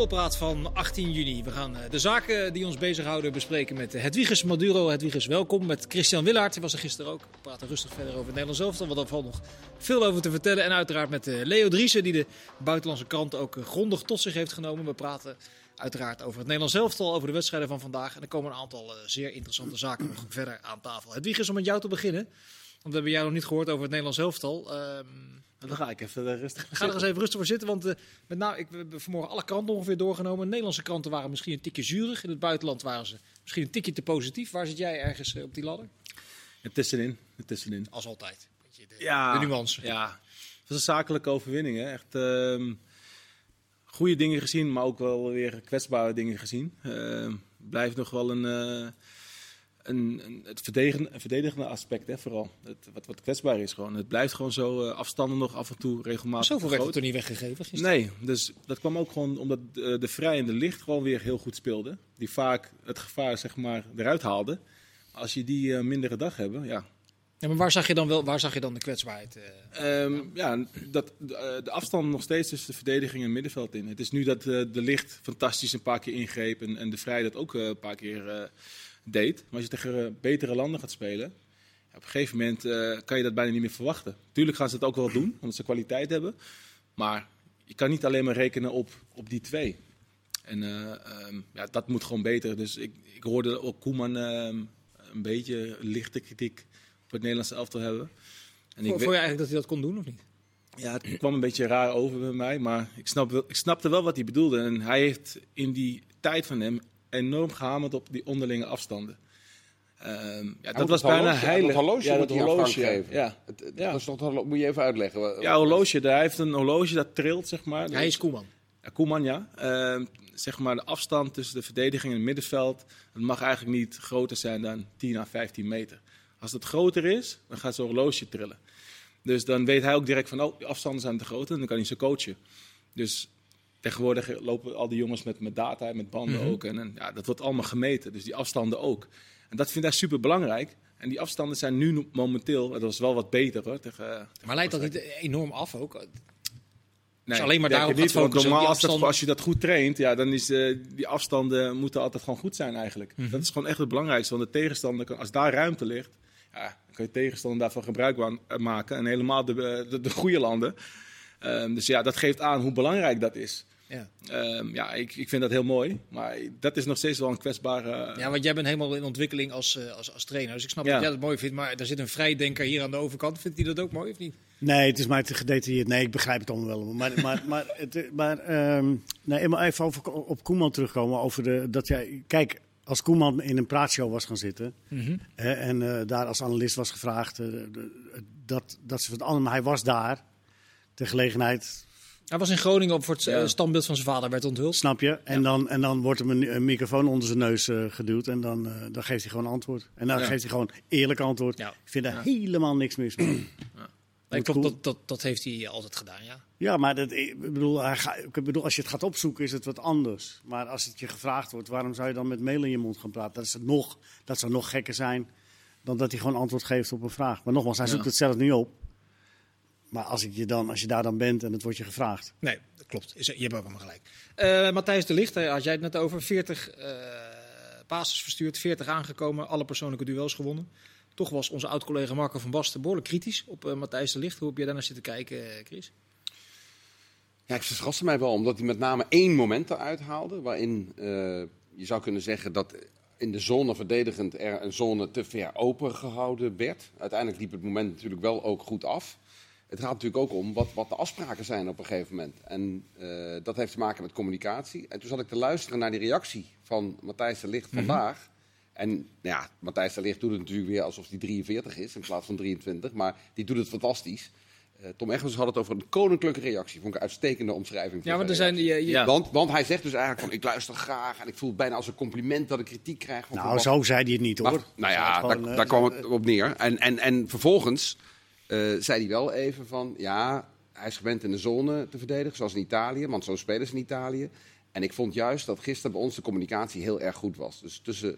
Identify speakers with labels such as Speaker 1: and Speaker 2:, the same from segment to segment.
Speaker 1: voetbalpraat van 18 juni. We gaan eh, de zaken die ons bezighouden bespreken met Hedwiges Maduro. Hedwiges, welkom. Met Christian Willaert, die was er gisteren ook. We praten rustig verder over het Nederlands elftal, want daar valt nog veel over te vertellen. En uiteraard met eh, Leo Driessen, die de buitenlandse krant ook eh, grondig tot zich heeft genomen. We praten uiteraard over het Nederlands elftal, over de wedstrijden van vandaag. En er komen een aantal zeer interessante zaken nog verder aan tafel. Hedwiges, om met jou te beginnen. Want we hebben jou nog niet gehoord over het Nederlands elftal. Ehm,
Speaker 2: dan ga ik even rustig
Speaker 1: Ga er eens even rustig voor zitten, want uh, met nou, ik heb vanmorgen alle kranten ongeveer doorgenomen. Nederlandse kranten waren misschien een tikje zuurig. In het buitenland waren ze misschien een tikje te positief. Waar zit jij ergens uh, op die ladder?
Speaker 2: Het tussenin. Het tussenin.
Speaker 1: Als altijd.
Speaker 2: De, ja,
Speaker 1: de nuance.
Speaker 2: Ja, het was een zakelijke overwinning. Hè. Echt uh, goede dingen gezien, maar ook wel weer kwetsbare dingen gezien. Uh, blijft nog wel een eh, een, een, het verdedigende, verdedigende aspect, hè, vooral. Het, wat, wat kwetsbaar is gewoon. Het blijft gewoon zo uh, afstanden nog af en toe regelmatig.
Speaker 1: Zoveel werd het er niet weggegeven gisteren.
Speaker 2: Nee, dus dat kwam ook gewoon omdat de, de Vrij en de Licht gewoon weer heel goed speelden. Die vaak het gevaar zeg maar eruit haalden. Als je die uh, mindere dag hebben, ja.
Speaker 1: Ja, maar waar zag je dan wel, waar zag je dan de kwetsbaarheid?
Speaker 2: Um, ja, dat, de, de, afstand nog steeds tussen de verdediging en middenveld in. Het is nu dat de Licht fantastisch een paar keer ingreep en, en de Vrij dat ook een paar keer deed. Maar als je tegen betere landen gaat spelen, op een gegeven moment uh, kan je dat bijna niet meer verwachten. Tuurlijk gaan ze het ook wel doen, omdat ze kwaliteit hebben. Maar je kan niet alleen maar rekenen op, op die twee. En uh, um, ja, dat moet gewoon beter. Dus ik, ik hoorde ook Koeman uh, een beetje lichte kritiek op het Nederlandse elftal hebben.
Speaker 1: En Vond je eigenlijk dat hij dat kon doen of niet?
Speaker 2: Ja, het kwam een beetje raar over bij mij, maar ik, snap ik snapte wel wat hij bedoelde. En hij heeft in die tijd van hem enorm gehamerd op die onderlinge afstanden. Um, ja, dat was bijna heilig.
Speaker 3: Dat horloge
Speaker 2: ja,
Speaker 3: dat horloge. Geven.
Speaker 2: Ja.
Speaker 3: Het, het ja. Toch, moet je even uitleggen.
Speaker 2: Ja, horloge. Hij heeft een horloge dat trilt, zeg maar.
Speaker 1: Hij is Koeman.
Speaker 2: Ja, Koeman, ja. Uh, zeg maar de afstand tussen de verdediging en het middenveld. Het mag eigenlijk niet groter zijn dan 10 à 15 meter. Als het groter is, dan gaat zo'n horloge trillen. Dus dan weet hij ook direct van, oh, de afstanden zijn te groot. En dan kan hij ze coachen. Dus Tegenwoordig lopen al die jongens met, met data, met banden ook. En, en, ja, dat wordt allemaal gemeten, dus die afstanden ook. En dat vind ik super belangrijk. En die afstanden zijn nu momenteel, dat was wel wat beter hoor. Tegen, tegen
Speaker 1: maar leidt dat niet enorm af ook?
Speaker 2: Nee, alleen maar daarop niet van, normaal als, dat, als je dat goed traint, ja, dan is uh, die afstanden moeten altijd gewoon goed zijn eigenlijk. Mm -hmm. Dat is gewoon echt het belangrijkste. Want de tegenstander, als daar ruimte ligt, ja, dan kan je tegenstander daarvan gebruik maken. En helemaal de, de, de goede landen. Um, dus ja, dat geeft aan hoe belangrijk dat is. Ja, um, ja ik, ik vind dat heel mooi. Maar dat is nog steeds wel een kwetsbare.
Speaker 1: Ja, want jij bent helemaal in ontwikkeling als, uh, als, als trainer. Dus ik snap ja. dat jij dat mooi vindt. Maar er zit een vrijdenker hier aan de overkant. Vindt hij dat ook mooi of niet?
Speaker 4: Nee, het is maar te gedetailleerd. Nee, ik begrijp het allemaal wel. Maar, maar, maar, het, maar um, nee, even over, op Koeman terugkomen. Over de, dat jij, kijk, als Koeman in een praatshow was gaan zitten. Mm -hmm. hè, en uh, daar als analist was gevraagd. Uh, de, dat, dat ze van allemaal, hij was daar. De gelegenheid
Speaker 1: hij was in Groningen op voor het ja. standbeeld van zijn vader werd onthuld.
Speaker 4: Snap je? En, ja. dan, en dan wordt hem een, een microfoon onder zijn neus uh, geduwd en dan, uh, dan geeft hij gewoon antwoord. En dan ja. geeft hij gewoon eerlijk antwoord. Ik vind er helemaal niks mis mee.
Speaker 1: Klopt, dat, dat, dat heeft hij altijd gedaan, ja.
Speaker 4: Ja, maar dat, ik, bedoel, ik als je het gaat opzoeken is het wat anders. Maar als het je gevraagd wordt, waarom zou je dan met mail in je mond gaan praten? Dat, is het nog, dat zou nog gekker zijn dan dat hij gewoon antwoord geeft op een vraag. Maar nogmaals, hij zoekt het zelf niet op. Maar als, ik je dan, als je daar dan bent en het wordt je gevraagd.
Speaker 1: Nee, dat klopt. Je hebt ook helemaal gelijk. Uh, Matthijs de Licht, had jij het net over. 40 uh, passes verstuurd, 40 aangekomen, alle persoonlijke duels gewonnen. Toch was onze oud-collega Marco van Basten behoorlijk kritisch op uh, Matthijs de Licht. Hoe heb jij daar naar zitten kijken, Chris?
Speaker 3: Ja, ik verraste mij wel, omdat hij met name één moment eruit haalde. Waarin je zou kunnen zeggen dat in de zone verdedigend er een zone te ver open gehouden werd. Uiteindelijk liep het moment natuurlijk wel ook goed af het gaat natuurlijk ook om wat, wat de afspraken zijn op een gegeven moment. En uh, dat heeft te maken met communicatie. En toen zat ik te luisteren naar die reactie van Matthijs de Licht mm -hmm. vandaag. En nou ja, Matthijs de Licht doet het natuurlijk weer alsof hij 43 is in plaats van 23. Maar die doet het fantastisch. Uh, Tom Egmans had het over een koninklijke reactie. Vond ik een uitstekende omschrijving.
Speaker 1: Ja, want, er zijn, je, je...
Speaker 3: Ja. Want, want hij zegt dus eigenlijk van ik luister graag. En ik voel het bijna als een compliment dat ik kritiek krijg. Van
Speaker 4: nou, zo zei hij het niet hoor.
Speaker 3: Maar, nou ja, gewoon, daar, uh, daar kwam het op neer. En, en, en vervolgens uh, zei hij wel even van, ja, hij is gewend in de zone te verdedigen, zoals in Italië, want zo spelen ze in Italië. En ik vond juist dat gisteren bij ons de communicatie heel erg goed was. Dus tussen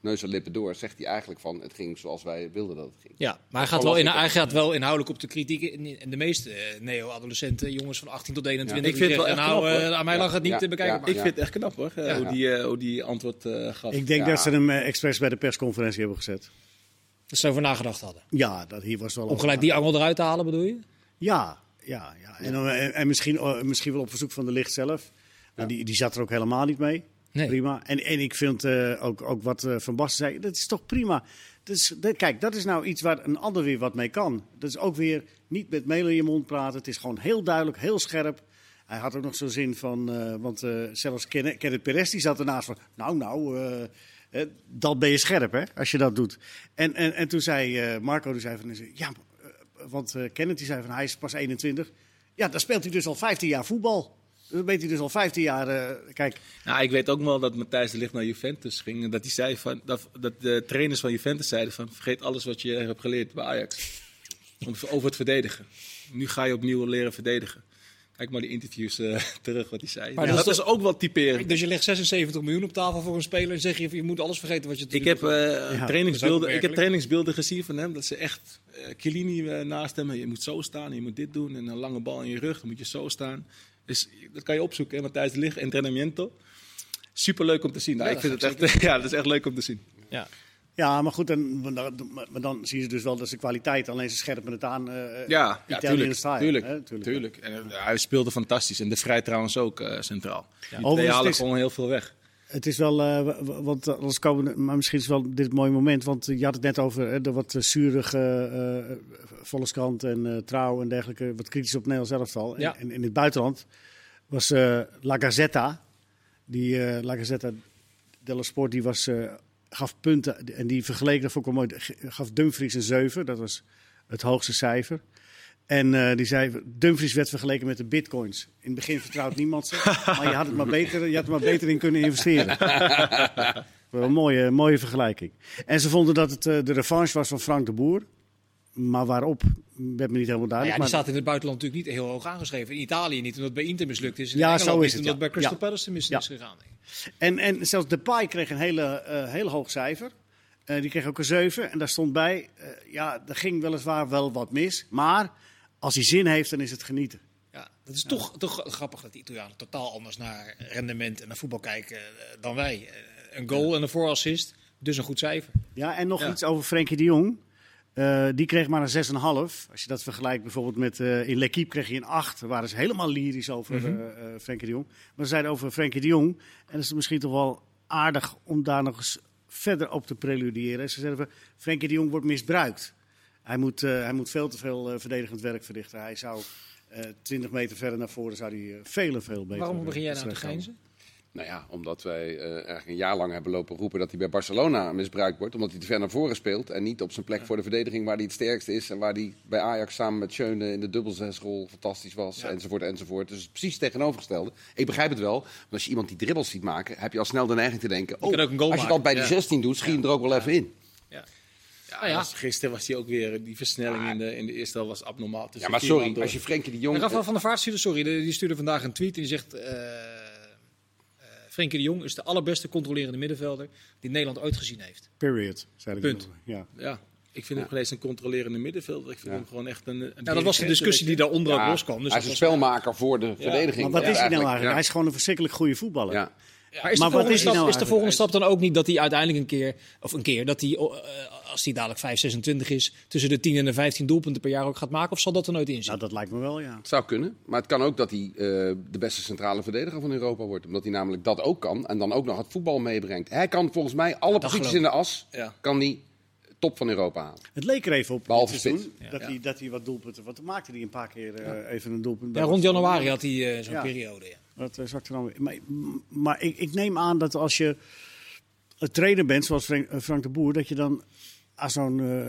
Speaker 3: neus en lippen door, zegt hij eigenlijk van het ging zoals wij wilden dat het ging.
Speaker 1: Ja, maar hij gaat, wel, in, hij gaat wel inhoudelijk op de kritiek. En de meeste eh, neo-adolescenten, jongens van 18 tot 21,
Speaker 2: Ik vind het wel echt
Speaker 1: nou,
Speaker 2: knap,
Speaker 1: eh, aan mij lag het niet
Speaker 3: Ja,
Speaker 1: te bekijken.
Speaker 3: ja.
Speaker 1: maar-
Speaker 2: Ik vind het echt knap hoor, eh,
Speaker 1: Ja.
Speaker 2: hoe, die, eh, hoe die antwoord eh, gaf.
Speaker 4: Ik denk
Speaker 3: Ja.
Speaker 4: dat ze hem eh, expres bij de persconferentie hebben gezet.
Speaker 1: Dat ze over nagedacht hadden.
Speaker 4: Ja, dat hier was wel.
Speaker 1: Om gelijk die angel eruit te halen, bedoel je?
Speaker 4: Ja, ja, ja. En, dan, en, en misschien, eh, misschien wel op verzoek van de licht zelf. Maar die, die zat er ook helemaal niet mee.
Speaker 1: Nee.
Speaker 4: Prima. En, en ik vind eh, ook, ook wat eh, Van Basten zei, dat is toch prima. Dat is, dat- kijk, dat is nou iets waar een ander weer wat mee kan. Dat is ook weer niet met meel in je mond praten. Het is gewoon heel duidelijk, heel scherp. Hij had ook nog zo'n zin van, eh, want eh, zelfs Ken- Kenneth Perez die zat ernaast van, nou, nou, eh, eh, dan ben je scherp hè, als je dat doet. En, en, en toen zei eh, Marco, die zei van, ja, eh, want eh, Kenneth die zei van, hij is pas 21. Ja, dan speelt hij dus al 15 jaar voetbal. Dan weet hij dus al 15 jaar, eh, kijk,
Speaker 2: Nou, ik weet ook wel dat Matthijs de Ligt naar Juventus ging. En dat, hij zei van, dat, dat de trainers van Juventus zeiden van... vergeet alles wat je hebt geleerd bij Ajax. Over het verdedigen. Nu ga je opnieuw leren verdedigen. Kijk maar die interviews eh, terug wat hij zei.
Speaker 1: Maar
Speaker 2: Ja,
Speaker 1: dat
Speaker 2: dat
Speaker 1: is
Speaker 2: is ook wel typerend.
Speaker 1: Dus je legt 76 miljoen op tafel voor een speler en zeg je, je moet alles vergeten wat je
Speaker 2: Ik heb, eh,
Speaker 4: Ja,
Speaker 2: trainingsbeelden, ik heb trainingsbeelden gezien van hem. Dat ze echt eh Chiellini eh, naast hem. Je moet zo staan, je moet dit doen. En een lange bal in je rug, dan moet je zo staan. Dus dat kan je opzoeken. Hè, Matthijs de Ligt, entrenamiento. Superleuk om te zien. Nou,
Speaker 1: Ja,
Speaker 2: ik vind het echt, ja, dat is echt leuk om te zien.
Speaker 1: Ja.
Speaker 4: Ja, maar goed, dan, maar dan, zien ze dus wel dat ze kwaliteit, alleen ze scherpen het aan. eh,
Speaker 2: Ja, ja tuurlijk.
Speaker 4: style,
Speaker 2: tuurlijk,
Speaker 4: hè, tuurlijk.
Speaker 2: tuurlijk. En, eh, hij speelde fantastisch. En de Vrij trouwens ook centraal. Die twee
Speaker 4: Overigens,
Speaker 2: halen
Speaker 4: het is-
Speaker 2: gewoon heel veel weg.
Speaker 4: Het is wel, want anders komen, maar misschien is wel dit een mooi moment, want je had het net over eh, de wat zurige Volkskrant en Trouw en dergelijke, wat kritisch op Nederlands elftal.
Speaker 1: Ja.
Speaker 4: En, en in het buitenland was La Gazzetta, die La Gazzetta dello Sport, die was, gaf punten en die vergeleken, dat vond ik wel mooi, gaf Dumfries een 7, dat was het hoogste cijfer. En eh, die zei, Dumfries werd vergeleken met de bitcoins. In het begin vertrouwt niemand ze, maar je had, het maar beter, je had er maar beter in kunnen investeren. Wel een mooie, mooie vergelijking. En ze vonden dat het eh, de revanche was van Frank de Boer. Maar waarop, werd me niet helemaal
Speaker 1: Nou ja,
Speaker 4: duidelijk.
Speaker 1: die
Speaker 4: maar,
Speaker 1: staat in het buitenland natuurlijk niet heel hoog aangeschreven. In Italië niet, omdat het bij Inter mislukt is. In
Speaker 4: Ja,
Speaker 1: Engeland
Speaker 4: zo
Speaker 1: niet,
Speaker 4: is het,
Speaker 1: omdat
Speaker 4: ja.
Speaker 1: bij Crystal
Speaker 4: Ja.
Speaker 1: Palace mis
Speaker 4: Ja.
Speaker 1: is gegaan.
Speaker 4: en, en zelfs Depay kreeg een hele, eh, heel hoog cijfer. Eh, die kreeg ook een 7. En daar stond bij, eh, ja, er ging weliswaar wel wat mis. Maar als hij zin heeft, dan is het genieten.
Speaker 1: Ja, dat is toch, toch grappig dat de Italianen totaal anders naar rendement en naar voetbal kijken dan wij. Een goal en een voorassist, dus een goed cijfer.
Speaker 4: Ja, en nog iets over Frenkie de Jong. Eh, die kreeg maar een 6,5. Als je dat vergelijkt bijvoorbeeld met eh, in L'Equipe kreeg je een 8. Daar waren ze helemaal lyrisch over eh, eh, Frenkie de Jong. Maar ze zeiden over Frenkie de Jong. En dat is misschien toch wel aardig om daar nog eens verder op te preludiëren. Ze zeiden van Frenkie de Jong wordt misbruikt. Hij moet, eh, hij moet veel te veel eh, verdedigend werk verrichten. Hij zou eh 20 meter verder naar voren zou hij, veel en veel beter
Speaker 1: Waarom begin jij nou te
Speaker 4: terechtkomen.
Speaker 3: Nou ja, omdat wij eh, eigenlijk een jaar lang hebben lopen roepen dat hij bij Barcelona misbruikt wordt. Omdat hij te ver naar voren speelt en niet op zijn plek voor de verdediging waar hij het sterkste is. En waar hij bij Ajax samen met Schöne in de dubbelzesrol fantastisch was. Enzovoort, enzovoort. Dus het precies het tegenovergestelde. Ik begrijp het wel. Want als je iemand die dribbels ziet maken, heb je al snel de neiging te denken... Oh,
Speaker 1: ook een goal
Speaker 3: als je
Speaker 1: maken.
Speaker 3: dat bij die
Speaker 2: Ja.
Speaker 3: 16 doet, schiet hem er ook wel even in.
Speaker 2: Ja,
Speaker 1: Ah, ja.
Speaker 2: was- Gisteren was hij ook weer, die versnelling in de, in de eerste helft was abnormaal.
Speaker 3: Ja, maar sorry, als je Frenkie de Jong...
Speaker 1: En Rafael van der Vaart stuurde, sorry, die stuurde vandaag een tweet en die zegt... eh eh, Frenkie de Jong is de allerbeste controlerende middenvelder die Nederland ooit gezien heeft.
Speaker 4: Period, zei ik.
Speaker 1: Punt.
Speaker 4: nog. Ja.
Speaker 2: Ja, ik vind hem geen eens een controlerende middenvelder. Ik vind
Speaker 3: Ja.
Speaker 2: hem gewoon echt een, een
Speaker 1: Ja, dat was de discussie die daaronder ook loskwam. Dus
Speaker 3: hij is een spelmaker voor de verdediging.
Speaker 4: Maar wat is hij nou eigenlijk?
Speaker 3: Ja.
Speaker 4: Hij is gewoon een verschrikkelijk goede voetballer.
Speaker 3: Ja.
Speaker 1: Maar is,
Speaker 4: Maar
Speaker 1: de,
Speaker 4: wat
Speaker 1: volgende,
Speaker 4: is
Speaker 1: stap,
Speaker 4: nou
Speaker 1: is de volgende stap dan ook niet dat hij uiteindelijk een keer, of een keer, dat hij, eh, als hij dadelijk 5, 26 is, tussen de 10 en de 15 doelpunten per jaar ook gaat maken? Of zal dat er nooit in
Speaker 4: Nou,
Speaker 1: zitten?
Speaker 4: dat lijkt me wel, ja.
Speaker 3: Het zou kunnen, maar het kan ook dat hij eh, de beste centrale verdediger van Europa wordt. Omdat hij namelijk dat ook kan en dan ook nog het voetbal meebrengt. Hij kan volgens mij alle
Speaker 1: dat
Speaker 3: posities in de as,
Speaker 2: Ja.
Speaker 3: kan hij top van Europa halen.
Speaker 4: Het leek er even op
Speaker 3: Behalve
Speaker 4: dit seizoen, dat,
Speaker 2: Ja.
Speaker 4: hij, dat hij wat doelpunten... Want toen maakte hij een paar keer eh, even een doelpunt.
Speaker 1: Ja, rond januari had hij eh, zo'n
Speaker 4: Ja.
Speaker 1: periode. Ja.
Speaker 4: Dat uh, zakte dan weer. Maar, maar ik, ik neem aan dat als je een trainer bent, zoals Frank de Boer... dat je dan als zo'n eh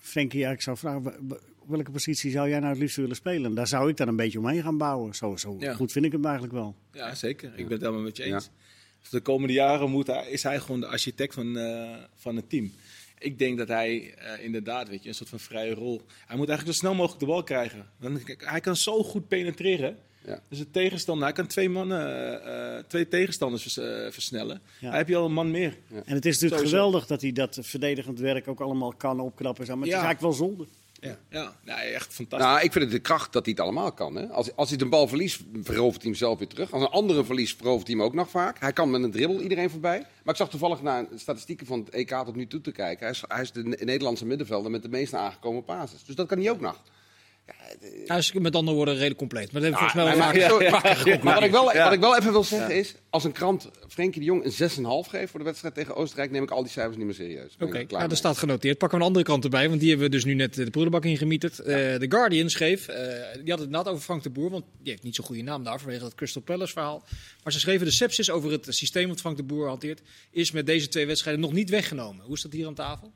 Speaker 4: Frenkie eigenlijk zou vragen... "Wa- wa- welke positie zou jij nou het liefst willen spelen? Daar zou ik dan een beetje omheen gaan bouwen. Zo, zo
Speaker 2: Ja.
Speaker 4: goed vind ik hem eigenlijk wel.
Speaker 2: Ja, zeker. Ik ben het helemaal met je eens. Dus de komende jaren moet hij, is hij gewoon de architect van, eh, van het team. Ik denk dat hij eh, inderdaad, weet je, een soort van vrije rol. Hij moet eigenlijk zo snel mogelijk de bal krijgen. Dan, hij kan zo goed penetreren.
Speaker 3: Ja.
Speaker 2: Dus de tegenstander, hij kan twee, mannen, eh, eh, twee tegenstanders vers- eh, versnellen.
Speaker 4: Ja.
Speaker 2: Hij heb je al een man meer.
Speaker 4: En het is natuurlijk
Speaker 2: Sowieso.
Speaker 4: geweldig dat hij dat verdedigend werk ook allemaal kan opknappen. Maar het
Speaker 2: Ja.
Speaker 4: is eigenlijk wel zonde.
Speaker 2: Ja, nee, echt fantastisch.
Speaker 3: Nou, ik vind het de kracht dat hij het allemaal kan. Hè? Als, als hij de bal verliest, verovert hij hem zelf weer terug. Als een andere verliest, verovert hij hem ook nog vaak. Hij kan met een dribbel iedereen voorbij. Maar ik zag toevallig naar statistieken van het EK tot nu toe te kijken. Hij is, hij is de Ne- Nederlandse middenvelder met de meeste aangekomen basis. Dus dat kan hij ook nog.
Speaker 1: Is met andere woorden redelijk compleet. Maar dat hebben we
Speaker 3: Ah,
Speaker 1: volgens mij wel vaker-
Speaker 3: sorry, maar wat, ik wel,
Speaker 2: Ja.
Speaker 3: wat ik wel even wil zeggen is, als een krant Frenkie de Jong een 6,5 geeft voor de wedstrijd tegen Oostenrijk, neem ik al die cijfers niet meer serieus.
Speaker 1: Oké,
Speaker 3: er
Speaker 1: nou, dat staat genoteerd. Pakken we een andere kant erbij, want die hebben we dus nu net de prullenbak ingemieterd. Eh The Guardian schreef, eh, die had het inderdaad over Frank de Boer, want die heeft niet zo'n goede naam daar vanwege dat Crystal Palace verhaal. Maar ze schreven de sepsis over het systeem dat Frank de Boer hanteert, is met deze twee wedstrijden nog niet weggenomen. Hoe is dat hier aan tafel?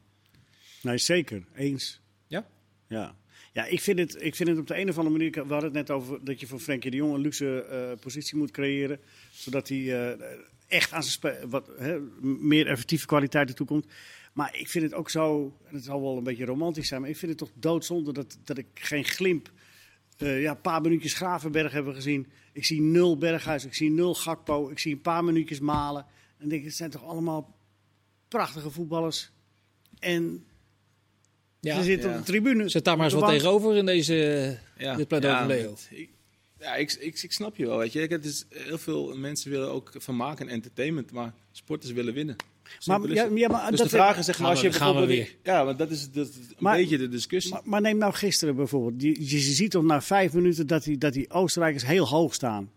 Speaker 4: Nee, zeker. Eens.
Speaker 1: Ja?
Speaker 4: Ja. Ja, ik vind, het, ik vind het op de een of andere manier. We hadden het net over dat je voor Frenkie de Jong een luxe eh, positie moet creëren. Zodat hij eh, echt aan zijn wat, hè, meer effectieve kwaliteit ertoe komt. Maar ik vind het ook zo, en het zal wel een beetje romantisch zijn, maar ik vind het toch doodzonde dat, dat ik geen glimp. eh, ja, een paar minuutjes Gravenberg hebben gezien. Ik zie nul Berghuis, ik zie nul Gakpo, ik zie een paar minuutjes Malen. En denk, het zijn toch allemaal prachtige voetballers. En
Speaker 1: Ja.
Speaker 4: ze zitten
Speaker 2: ja.
Speaker 4: op de tribune.
Speaker 1: Zet daar maar eens wat
Speaker 4: bank.
Speaker 1: tegenover in deze,
Speaker 2: Ja,
Speaker 1: dit pleidooi
Speaker 2: ja,
Speaker 1: van Leo.
Speaker 2: ik, ja, ik, ik, ik snap je wel. Weet je. Ik, het is, heel veel mensen willen ook vermaken en entertainment, maar sporters willen winnen.
Speaker 4: Maar,
Speaker 2: Simpel is
Speaker 4: ja, maar
Speaker 2: dus
Speaker 4: dat
Speaker 2: de vraag is, zeg maar,
Speaker 1: Gaan
Speaker 2: als je
Speaker 1: we- gaan we
Speaker 2: bijvoorbeeld... Ja, want dat is, dat een
Speaker 4: Maar-
Speaker 2: beetje de discussie.
Speaker 4: Maar, maar neem nou gisteren bijvoorbeeld. Je, je ziet toch na vijf minuten dat die, dat die Oostenrijkers heel hoog staan.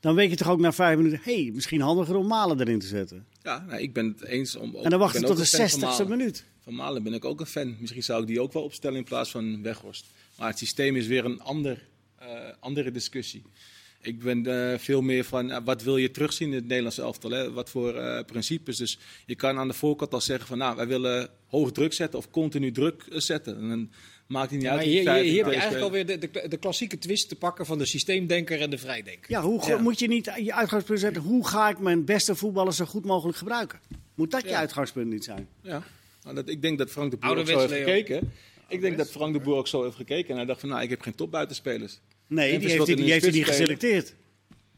Speaker 4: Dan weet je toch ook na vijf minuten, hé, hey, misschien handiger om Malen erin te zetten.
Speaker 2: ja, nou, ik ben het eens om...
Speaker 4: en dan wachten tot de
Speaker 2: ook van
Speaker 4: zestigste minuut.
Speaker 2: Van Malen ben ik ook een fan. Misschien zou ik die ook wel opstellen in plaats van Weghorst. Maar het systeem is weer een ander, eh, andere discussie. Ik ben eh, veel meer van, eh, wat wil je terugzien in het Nederlandse elftal? Hè? Wat voor eh, principes? Dus je kan aan de voorkant al zeggen van, nou, wij willen hoog druk zetten of continu druk zetten. En dan maakt het niet uit.
Speaker 1: Maar hier, hier, hier heb je eigenlijk alweer de, de, de klassieke twist te pakken van de systeemdenker en de vrijdenker.
Speaker 4: Ja, hoe
Speaker 2: Ja.
Speaker 4: moet je niet je uitgangspunt zetten? Hoe ga ik mijn beste voetballers zo goed mogelijk gebruiken? Moet dat je uitgangspunt niet zijn?
Speaker 2: Ja, nou, dat, ik denk dat Frank de Boer ook zo heeft
Speaker 1: Leo.
Speaker 2: gekeken. Ik denk dat Frank de Boer ook zo heeft gekeken. En hij dacht van, nou, ik heb geen topbuitenspelers.
Speaker 4: Nee,
Speaker 2: Memphis
Speaker 4: die heeft,
Speaker 2: wil
Speaker 4: die heeft hij niet geselecteerd.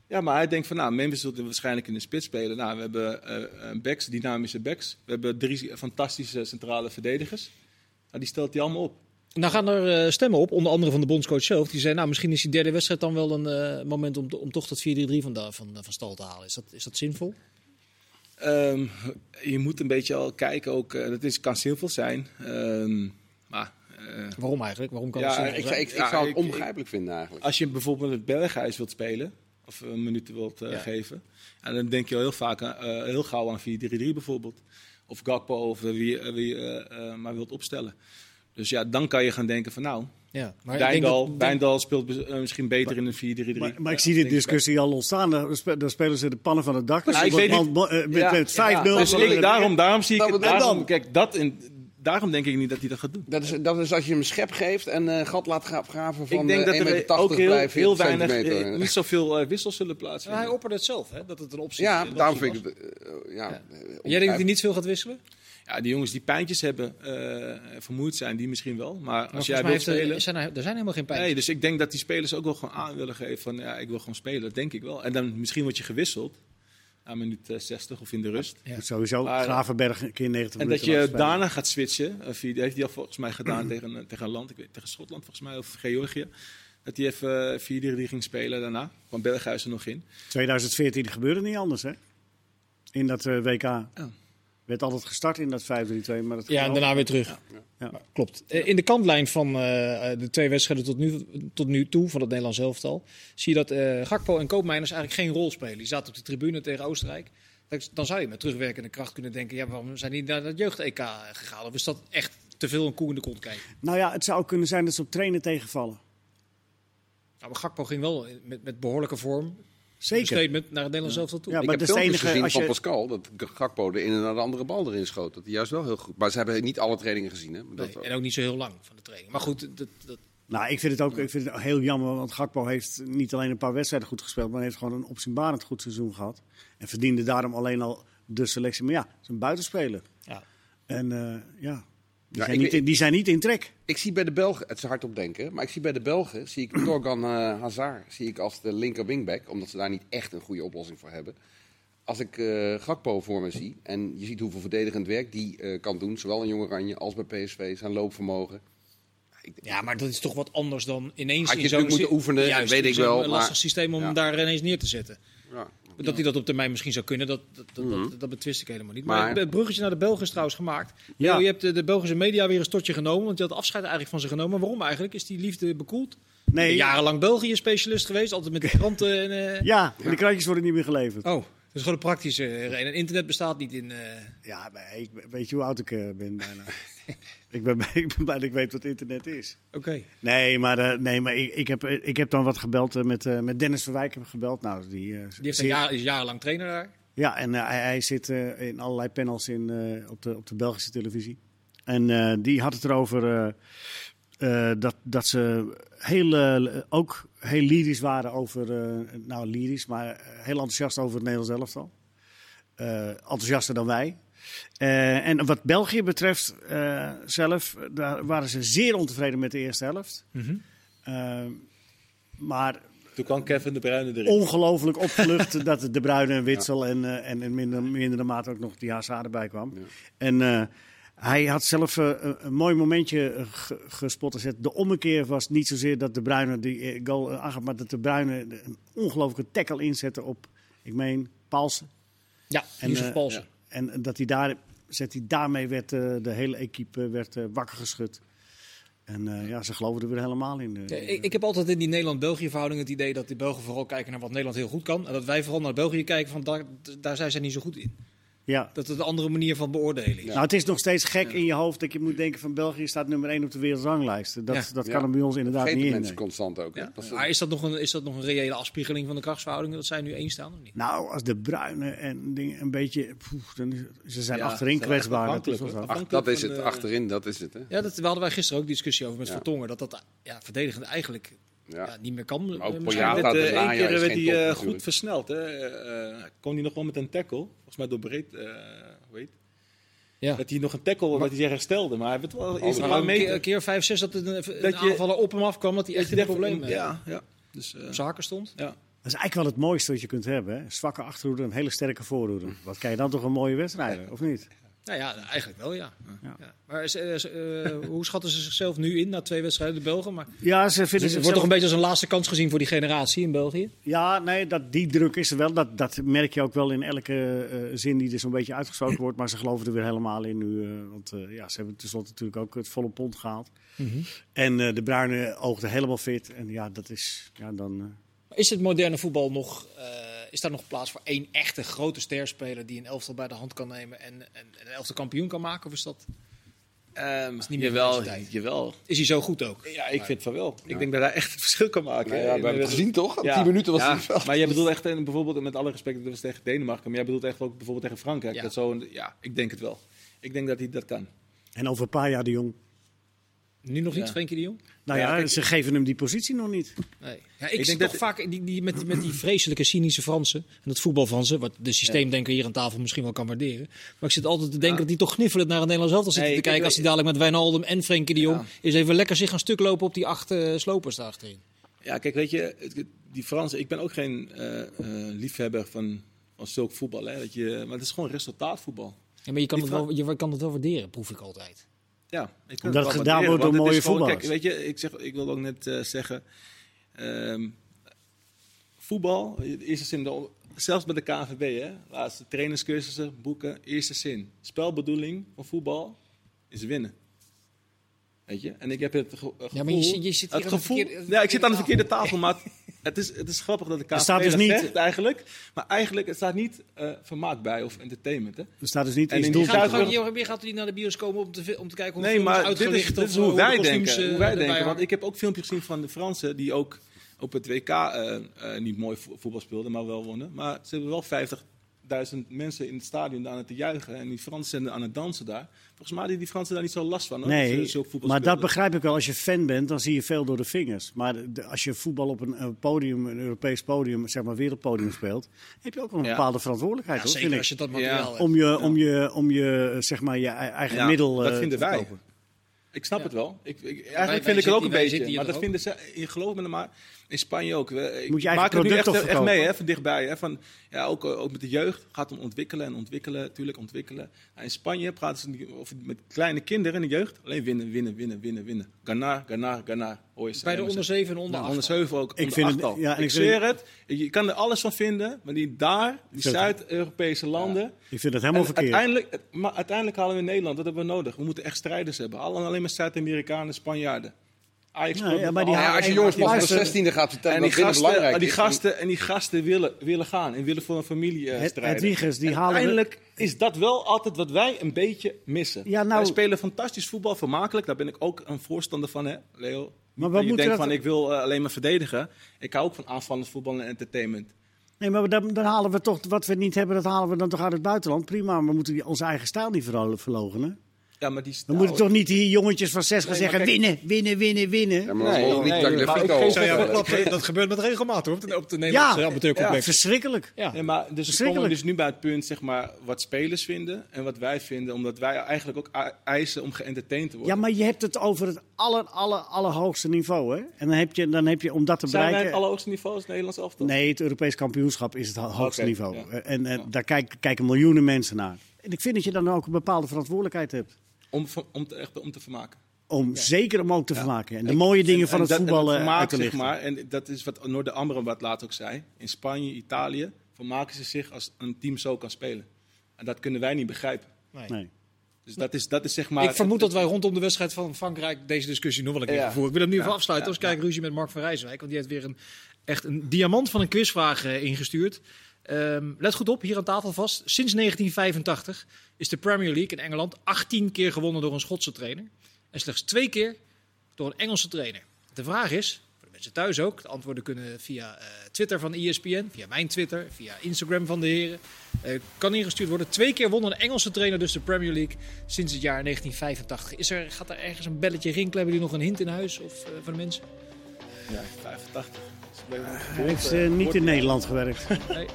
Speaker 2: Ja, maar hij denkt van, nou, Memphis zult waarschijnlijk in de spits spelen. Nou, we hebben eh, eh, backs, dynamische backs. We hebben drie fantastische centrale verdedigers. Nou, die stelt hij allemaal op.
Speaker 1: Nou gaan er eh, stemmen op, onder andere van de bondscoach zelf. Die zei, nou misschien is die derde wedstrijd dan wel een eh, moment om, om toch dat 4-3-3 van, van, van stal te halen. Is dat, is dat zinvol?
Speaker 2: Ehm, je moet een beetje al kijken, ook, eh, dat is, kan zinvol zijn. Ehm, maar eh,
Speaker 1: Waarom eigenlijk? Waarom kan
Speaker 2: Ja,
Speaker 1: het zinvol
Speaker 3: Ik,
Speaker 1: zijn?
Speaker 3: ik, ik
Speaker 2: Ja,
Speaker 3: zou het
Speaker 2: ik-
Speaker 3: onbegrijpelijk vinden eigenlijk.
Speaker 2: als je bijvoorbeeld het Berghuis wilt spelen, of een minuut wilt eh,
Speaker 1: Ja.
Speaker 2: geven, en dan denk je al heel, vaak, aan- eh, heel gauw aan 4-3-3 bijvoorbeeld. Of Gakpo, of wie, wie je eh, eh, maar wilt opstellen. Dus ja, dan kan je gaan denken van nou,
Speaker 1: Ja, maar ik denk
Speaker 2: Wijndal,
Speaker 1: dat-
Speaker 2: Wijndal speelt eh, misschien beter in een 4-3-3.
Speaker 4: Maar, maar ik
Speaker 2: Ja,
Speaker 4: zie die
Speaker 2: denk ik
Speaker 4: discussie al ontstaan. Dan spelen ze de pannen van het dak.
Speaker 2: Nou, ik weet niet-
Speaker 4: man- eh, met
Speaker 2: Ja,
Speaker 4: met 5-0.
Speaker 2: Dus ik, daarom, daarom zie ik
Speaker 3: Nou,
Speaker 2: Daarom,
Speaker 3: dan-
Speaker 2: kijk, dat in, daarom denk ik niet dat hij dat gaat doen.
Speaker 3: Dat is, dat is als je hem een schep geeft en een gat laat gra- graven van
Speaker 2: ik denk
Speaker 3: eh,
Speaker 2: dat
Speaker 3: 1,80
Speaker 2: er ook heel,
Speaker 3: bij
Speaker 2: heel
Speaker 3: 40
Speaker 2: weinig,
Speaker 3: centimeter.
Speaker 2: eh, niet zoveel eh, wissels zullen
Speaker 1: Maar
Speaker 2: plaatsvinden.
Speaker 1: hij opperde het zelf, hè? dat het een optie
Speaker 3: Ja,
Speaker 1: een
Speaker 3: daarom vind ik het... eh, ja,
Speaker 1: Ja.
Speaker 3: eh,
Speaker 1: Jij denkt dat hij niet veel gaat wisselen?
Speaker 2: Ja, die jongens die pijntjes hebben, eh, vermoeid zijn, die misschien wel. Maar
Speaker 1: Maar
Speaker 2: als jij wilt
Speaker 1: er-
Speaker 2: spelen...
Speaker 1: er zijn er, zijn helemaal geen pijn.
Speaker 2: Nee, dus ik denk dat die spelers ook wel gewoon aan willen geven van ja, ik wil gewoon spelen. Dat denk ik wel. En dan misschien word je gewisseld aan minuut eh, 60 of in de rust.
Speaker 4: Sowieso,
Speaker 2: Maar-
Speaker 4: Gravenberg een keer 90
Speaker 2: En dat je daarna gaat switchen. Of die- dat heeft hij al volgens mij gedaan tegen, een- tegen een land, ik weet, tegen Schotland volgens mij, of Georgië. Dat hij even eh, 4-3 ging spelen daarna. Kwam Berghuis er nog in.
Speaker 4: 2014 gebeurde niet anders, hè? In dat eh, WK. Werd altijd gestart in dat 5-3-2. Maar dat
Speaker 1: Ja, en daarna
Speaker 4: ook-
Speaker 1: weer terug.
Speaker 4: Ja.
Speaker 1: Maar Klopt. Eh, In de kantlijn van eh, de twee wedstrijden tot nu, tot nu toe van het Nederlands elftal... zie je dat eh Gakpo en Koopmeiners eigenlijk geen rol spelen. Die zaten op de tribune tegen Oostenrijk. Dat- Dan zou je met terugwerkende kracht kunnen denken... Ja, waarom zijn die naar het jeugd-EK gegaan? Of is dat echt te veel een koe in de kont kijken?
Speaker 4: Nou ja, het zou kunnen zijn dat ze op trainen tegenvallen.
Speaker 1: Nou, maar Gakpo ging wel met, met behoorlijke vorm...
Speaker 4: Zeker.
Speaker 1: statement naar het Nederlands elftal toe.
Speaker 4: Ja,
Speaker 3: ik
Speaker 4: maar
Speaker 3: heb
Speaker 4: het
Speaker 3: filmpjes
Speaker 4: enige
Speaker 3: gezien
Speaker 4: als
Speaker 3: van
Speaker 4: je-
Speaker 3: Pascal, dat Gakpo de ene naar de andere bal erin schoot. Dat hij juist wel heel goed... Maar ze hebben niet alle trainingen gezien, hè? Maar
Speaker 1: Nee,
Speaker 3: dat,
Speaker 1: en ook niet zo heel lang van de training. Maar goed, dat, dat,
Speaker 4: Nou, ik vind het ook ik vind het heel jammer, want Gakpo heeft niet alleen een paar wedstrijden goed gespeeld, maar heeft gewoon een opzienbarend goed seizoen gehad. En verdiende daarom alleen al de selectie. Maar ja, het is een buitenspeler.
Speaker 1: ja.
Speaker 4: En eh, ja, Die,
Speaker 3: Ja,
Speaker 4: zijn,
Speaker 3: ik
Speaker 4: niet, die zijn niet in trek.
Speaker 3: Ik zie bij de Belgen, het is hardop denken, maar ik zie bij de Belgen, zie ik Torgan eh, Hazard zie ik als de linker wingback, omdat ze daar niet echt een goede oplossing voor hebben. Als ik eh Gakpo voor me zie en je ziet hoeveel verdedigend werk die eh, kan doen, zowel in Jong Oranje als bij PSV, zijn loopvermogen.
Speaker 1: Ja, maar dat is toch wat anders dan ineens
Speaker 3: Had je
Speaker 1: in zo'n
Speaker 3: natuurlijk moeten oefenen,
Speaker 1: Juist,
Speaker 3: weet ik wel,
Speaker 1: lastig
Speaker 3: maar-
Speaker 1: systeem om
Speaker 3: Ja.
Speaker 1: hem daar ineens neer te zetten.
Speaker 3: ja.
Speaker 1: Dat hij dat op termijn misschien zou kunnen, dat, dat, dat, dat, dat betwist ik helemaal niet. Maar,
Speaker 3: Maar-
Speaker 1: het bruggetje naar de Belgen is trouwens gemaakt.
Speaker 4: Ja.
Speaker 1: Je hebt de, de Belgische media weer een stotje genomen, want je had afscheid eigenlijk van ze genomen. Waarom eigenlijk? Is die liefde bekoeld?
Speaker 4: Nee,
Speaker 1: Jarenlang België-specialist geweest, altijd met de kranten. En, eh,
Speaker 4: ja, maar de kruidjes worden niet meer geleverd.
Speaker 1: Oh, is gewoon een praktische reden. En internet bestaat niet in... eh,
Speaker 4: Ja, maar ik, weet je hoe oud ik eh, ben bijna? ik, ben, ik ben blij dat ik weet wat internet is.
Speaker 1: Oké.
Speaker 4: Nee, maar, eh, nee, maar ik, ik, heb, ik heb dan wat gebeld eh, met, eh, met Dennis Verwijk. Heb ik gebeld. Nou, die, eh,
Speaker 1: Die heeft een jaar, is jarenlang trainer daar.
Speaker 4: Ja, en eh, hij, hij zit eh, in allerlei panels in, eh, op, de, op de Belgische televisie. En eh, die had het erover eh, dat, dat ze heel, eh, ook heel lyrisch waren over, eh, nou lyrisch, maar heel enthousiast over het Nederlands elftal. Eh enthousiaster dan wij. Eh, en wat België betreft eh, zelf, daar waren ze zeer ontevreden met de eerste helft. Eh, maar
Speaker 2: Toen kwam Kevin de Bruyne erin.
Speaker 4: ongelooflijk opgelucht dat de Bruine en Witsel en, eh, en in minder, mindere mate ook nog die Hazard erbij kwam.
Speaker 3: Ja.
Speaker 4: En eh, hij had zelf eh, een, mooi momentje eh, ge- gespot en gezet. De ommekeer was niet zozeer dat de Bruine die eh, goal aangaf, maar dat de Bruine een ongelooflijke tackle inzette op, ik meen, Paulsen.
Speaker 1: Ja,
Speaker 4: En,
Speaker 1: Paulsen.
Speaker 4: En dat hij daar, zet hij daarmee werd de hele equipe werd, wakker geschud. En ja, ze geloven er weer helemaal in.
Speaker 1: Ja, ik, ik heb altijd in die Nederland-België verhouding het idee dat de Belgen vooral kijken naar wat Nederland heel goed kan. En dat wij vooral naar België kijken van daar, daar zijn zij niet zo goed in.
Speaker 4: Ja.
Speaker 1: Dat het een andere manier van beoordelen is.
Speaker 4: Nou, het is nog steeds gek in je hoofd dat je moet denken van België staat nummer 1 op de wereldranglijst. Dat,
Speaker 1: Ja.
Speaker 4: dat
Speaker 3: Ja.
Speaker 4: kan er bij ons inderdaad niet in.
Speaker 3: mensen
Speaker 4: nee.
Speaker 3: constant ook. is-
Speaker 1: Maar is dat, nog een, is dat nog een reële afspiegeling van de krachtsverhoudingen dat zij nu één staan of niet?
Speaker 4: Nou, als de Bruine en dingen een beetje... poeh, dan is, ze zijn
Speaker 2: Ja,
Speaker 4: achterin kwetsbaar. Dat is.
Speaker 3: Ach, dat is het, achterin, dat is het. Hè?
Speaker 1: Ja, dat, we hadden wij gisteren ook discussie over met
Speaker 3: Ja.
Speaker 1: Vertongen. Dat dat ja, verdedigend eigenlijk
Speaker 3: Ja.
Speaker 1: ja, niet meer kan.
Speaker 3: Maar ook
Speaker 1: eh, misschien.
Speaker 3: De
Speaker 2: eh, één keer werd hij eh, goed versneld. Hè. Eh, eh, kon hij nog wel met een tackle, volgens mij door breed, eh heet
Speaker 1: Ja.
Speaker 2: Dat hij nog een tackle, wat hij zich herstelde. Maar hij werd wel eerst
Speaker 1: Maar
Speaker 2: een
Speaker 1: een
Speaker 2: paar
Speaker 1: keer,
Speaker 2: meter.
Speaker 1: een keer vijf, zes dat een, een
Speaker 2: Dat je-
Speaker 1: op hem afkwam, dat hij echt een probleem eh,
Speaker 2: Ja, ja. Dus, eh,
Speaker 1: op zaken stond.
Speaker 2: ja.
Speaker 4: Dat is eigenlijk wel het mooiste wat je kunt hebben. Hè? Zwakke achterhoede en een hele sterke voorhoede. Wat kan je dan toch een mooie wedstrijd, of niet?
Speaker 1: Nou ja, eigenlijk wel, ja.
Speaker 4: Ja.
Speaker 1: ja. Maar is, eh, is, hoe schatten ze zichzelf nu in na twee wedstrijden, de Belgen? Maar
Speaker 4: Ja, ze vinden
Speaker 1: het
Speaker 4: zichzelf-
Speaker 1: wordt toch een beetje als een laatste kans gezien voor die generatie in België?
Speaker 4: Ja, nee, dat, die druk is er wel. Dat, dat merk je ook wel in elke eh, zin die er zo'n beetje uitgesproken wordt. Maar ze geloven er weer helemaal in nu. eh, want ja, ze hebben tenslotte natuurlijk ook het volle pond gehaald. En eh, de Bruine oogde helemaal fit. En ja, dat is... Ja, dan,
Speaker 1: Is het moderne voetbal nog, is daar nog plaats voor één echte grote sterspeler die een elftal bij de hand kan nemen en, en, en een elftal kampioen kan maken? Of is dat,
Speaker 2: Ehm,
Speaker 1: niet meer
Speaker 2: jawel,
Speaker 1: is hij zo goed ook?
Speaker 2: Ja, ik vind van wel. Ik denk dat hij echt het verschil kan maken.
Speaker 3: Nou ja, we hebben het gezien toch?
Speaker 2: Ja,
Speaker 3: 10 minuten was
Speaker 2: ja,
Speaker 3: hij het veld.
Speaker 2: Maar jij bedoelt echt, en bijvoorbeeld met alle respect, dat was tegen Denemarken. Maar jij bedoelt echt ook bijvoorbeeld tegen Frankrijk.
Speaker 1: Ja.
Speaker 2: Dat zo, een- ja, ik denk het wel. Ik denk dat hij dat kan.
Speaker 4: en over een paar jaar de Jong.
Speaker 1: Nu nog niet,
Speaker 2: Ja.
Speaker 1: Frenkie de Jong?
Speaker 4: Nou
Speaker 2: Ja,
Speaker 4: ze geven hem die positie nog niet.
Speaker 1: Nee. Ja, ik,
Speaker 2: denk
Speaker 1: toch
Speaker 2: dat-
Speaker 1: vaak die, die, met, die- met die vreselijke cynische Fransen en het voetbal van ze, wat de systeemdenker hier aan tafel misschien wel kan waarderen. Maar ik zit altijd te denken dat die toch gniffelend naar een Nederlands elftal zitten
Speaker 2: Nee,
Speaker 1: te kijken als die dadelijk met Wijnaldum en Frenkie de Jong
Speaker 2: Ja.
Speaker 1: eens even lekker zich gaan stuk lopen op die acht eh, slopers daar achterin.
Speaker 2: Ja, kijk, weet je, die Fransen, ik ben ook geen eh, eh, liefhebber van, van zulk voetbal. Hè, dat je, maar het is gewoon resultaatvoetbal.
Speaker 1: Ja, maar je kan,
Speaker 2: Die
Speaker 1: het wel, je kan het wel waarderen, proef ik altijd.
Speaker 2: Ja, ik
Speaker 4: Omdat het gedaan wordt door mooie voetballers.
Speaker 2: Kijk, weet je, ik, zeg, ik wil ook net eh, zeggen, ehm, voetbal, eerste zin, de- zelfs bij de KNVB, hè, laatste trainerscursussen, boeken, eerste zin. Spelbedoeling van voetbal is winnen. Weet je? En ik heb het ge- gevoel...
Speaker 1: Ja, maar je zit- je zit hier
Speaker 2: het
Speaker 1: aan de
Speaker 2: gevoel,
Speaker 1: verkeerde-
Speaker 2: ja, ik zit aan de
Speaker 1: verkeerde
Speaker 2: tafel, maar het is, het is grappig dat de KNVB
Speaker 4: staat dus
Speaker 2: dat
Speaker 4: niet-
Speaker 2: zegt eigenlijk. Maar eigenlijk, het staat niet eh, vermaak bij of entertainment. Hè?
Speaker 4: Er staat dus niet
Speaker 2: En in
Speaker 4: doel.
Speaker 2: die
Speaker 1: Gaat, gaat, je gaat er niet naar de bioscoop om te, om te kijken hoe
Speaker 2: Nee, maar dit is, dit is
Speaker 1: of,
Speaker 2: hoe
Speaker 1: eh,
Speaker 2: wij
Speaker 1: kostuums,
Speaker 2: denken.
Speaker 1: eh,
Speaker 2: Hoe wij denken. Want ik heb ook filmpjes gezien van de Fransen die ook op het WK eh, eh, niet mooi vo- voetbal speelden, maar wel wonnen. Maar ze hebben wel 50.000 mensen in het stadion aan het te juichen. En die Fransen zijn aan het dansen daar. Volgens mij hadden die Fransen daar niet zo last van. Hoor,
Speaker 4: Nee,
Speaker 2: ze zulk voetbal
Speaker 4: maar dat begrijp ik wel. Als je fan bent, dan zie je veel door de vingers. Maar de- als je voetbal op een, podium, een Europees podium, zeg maar wereldpodium speelt, heb je ook wel een
Speaker 2: Ja.
Speaker 4: bepaalde verantwoordelijkheid.
Speaker 1: Ja,
Speaker 4: hoor,
Speaker 1: zeker
Speaker 4: vind
Speaker 1: als je dat materiaal
Speaker 2: Ja.
Speaker 1: hebt.
Speaker 4: Om je, om je, om je, zeg maar, je ei- eigen
Speaker 2: Ja,
Speaker 4: middel
Speaker 2: dat
Speaker 4: eh,
Speaker 2: vinden
Speaker 4: te
Speaker 2: wij. Ik snap
Speaker 1: Ja.
Speaker 2: het wel. Ik, ik, eigenlijk
Speaker 1: wij
Speaker 2: vind ik het ook een beetje. Maar dat vinden ze, je gelooft me maar, in Spanje ook. Ik
Speaker 4: Moet je
Speaker 2: maak het nu echt, mee, hè, van dichtbij. Hè, van, ja, ook, eh, ook met de jeugd gaat om ontwikkelen en ontwikkelen, natuurlijk ontwikkelen. Nou, in Spanje praten ze niet over, met kleine kinderen in de jeugd. Alleen winnen, winnen, winnen, winnen, winnen. Ganar, ganar, ganar. Hoor je ze
Speaker 1: Bij de onder 7 en onder. 8.
Speaker 2: onder 7 ook,
Speaker 4: Ik vind
Speaker 2: 8
Speaker 4: het-
Speaker 2: al.
Speaker 4: ja, en
Speaker 2: ik
Speaker 4: ik
Speaker 2: zweer het. Je kan er alles van vinden, maar die daar, die Zuid-Europese landen...
Speaker 4: Ik vind het helemaal verkeerd.
Speaker 2: Uiteindelijk, maar uiteindelijk halen we in Nederland, dat hebben we nodig. We moeten echt strijders hebben. Alleen, alleen maar Zuid-Amerikanen, Spanjaarden. Ajax
Speaker 4: Ja, maar die
Speaker 3: Ja, als je
Speaker 4: en-
Speaker 3: jongens
Speaker 4: en-
Speaker 3: pas van de
Speaker 4: luister,
Speaker 3: 16e gaat vertellen
Speaker 2: en
Speaker 3: dat
Speaker 2: die gasten,
Speaker 3: belangrijk
Speaker 2: die
Speaker 3: is.
Speaker 2: gasten, en die gasten willen, willen gaan en willen voor een familie eh,
Speaker 4: Het-
Speaker 2: strijden.
Speaker 4: Die
Speaker 2: En
Speaker 4: halen
Speaker 2: Uiteindelijk is dat wel altijd wat wij een beetje missen.
Speaker 4: Ja, nou-
Speaker 2: Wij spelen fantastisch voetbal, vermakelijk. Daar ben ik ook een voorstander van, hè, Leo.
Speaker 4: Maar wat
Speaker 2: je
Speaker 4: moet
Speaker 2: denkt
Speaker 4: dat-
Speaker 2: van ik wil eh, alleen maar verdedigen. Ik hou ook van aanvallend voetbal en entertainment.
Speaker 4: Nee, maar dan, dan halen we toch wat we niet hebben, dat halen we dan toch uit het buitenland. Prima, maar we moeten die- onze eigen stijl niet verlo- verloochenen.
Speaker 2: Ja, maar die
Speaker 4: moeten toch niet die jongetjes van zes gaan
Speaker 2: Nee,
Speaker 4: zeggen
Speaker 2: kijk-
Speaker 4: winnen, winnen, winnen, winnen.
Speaker 3: Ja, maar dat
Speaker 2: Nee,
Speaker 3: niet
Speaker 2: nee,
Speaker 1: gebeurt met regelmaat hoor, op de, op de Nederlandse
Speaker 4: Ja.
Speaker 1: amateurcomplex.
Speaker 4: Verschrikkelijk.
Speaker 1: Ja.
Speaker 2: Ja, maar dus we komen dus nu bij het punt, zeg maar, wat spelers vinden en wat wij vinden, omdat wij eigenlijk ook eisen om geëntertained te worden.
Speaker 4: Ja, maar je hebt het over het aller, aller, allerhoogste niveau, hè? En dan heb je, dan heb je om dat te
Speaker 2: Zijn wij
Speaker 4: bereiken...
Speaker 2: het allerhoogste niveau als Nederlands elftal?
Speaker 4: Nee, het Europees kampioenschap is het ho- hoogste niveau.
Speaker 2: ja.
Speaker 4: En
Speaker 2: Ja.
Speaker 4: daar kijken, kijken miljoenen mensen naar. En ik vind dat je dan ook een bepaalde verantwoordelijkheid hebt.
Speaker 2: Om, om, te, echt, om te vermaken.
Speaker 4: Om zeker om ook te vermaken. En de mooie dingen
Speaker 2: en-
Speaker 4: van
Speaker 2: en
Speaker 4: het
Speaker 2: dat- en
Speaker 4: voetballen
Speaker 2: vermaak,
Speaker 4: uit te
Speaker 2: zeg
Speaker 4: lichten.
Speaker 2: maar, En dat is wat Noorde Amrabat laat ook zei. In Spanje, Italië, vermaken ze zich als een team zo kan spelen. En dat kunnen wij niet begrijpen.
Speaker 4: Nee.
Speaker 2: Dus dat is, dat is zeg maar...
Speaker 1: ik vermoed dat wij rondom de wedstrijd van Frankrijk deze discussie nog wel een keer
Speaker 2: Ja.
Speaker 1: voeren. Ik wil hem nu
Speaker 2: Ja.
Speaker 1: even afsluiten.
Speaker 2: Ja.
Speaker 1: Als ik kijk ruzie met Mark van Rijswijk. Want die heeft weer een, echt een diamant van een quizvraag eh, ingestuurd. Ehm, let goed op, hier aan tafel vast. Sinds 1985 is de Premier League in Engeland 18 keer gewonnen door een Schotse trainer. En slechts twee keer door een Engelse trainer. De vraag is, voor de mensen thuis ook, de antwoorden kunnen via eh, Twitter van ESPN, via mijn Twitter, via Instagram van de heren. eh, kan ingestuurd worden. Twee keer won een Engelse trainer dus de Premier League sinds het jaar 1985. Is er, gaat er ergens een belletje rinkelen? Hebben jullie nog een hint in huis of eh, voor de mensen?
Speaker 2: Ja, 85.
Speaker 4: Hij heeft eh, niet in Nederland gewerkt.
Speaker 1: Nee.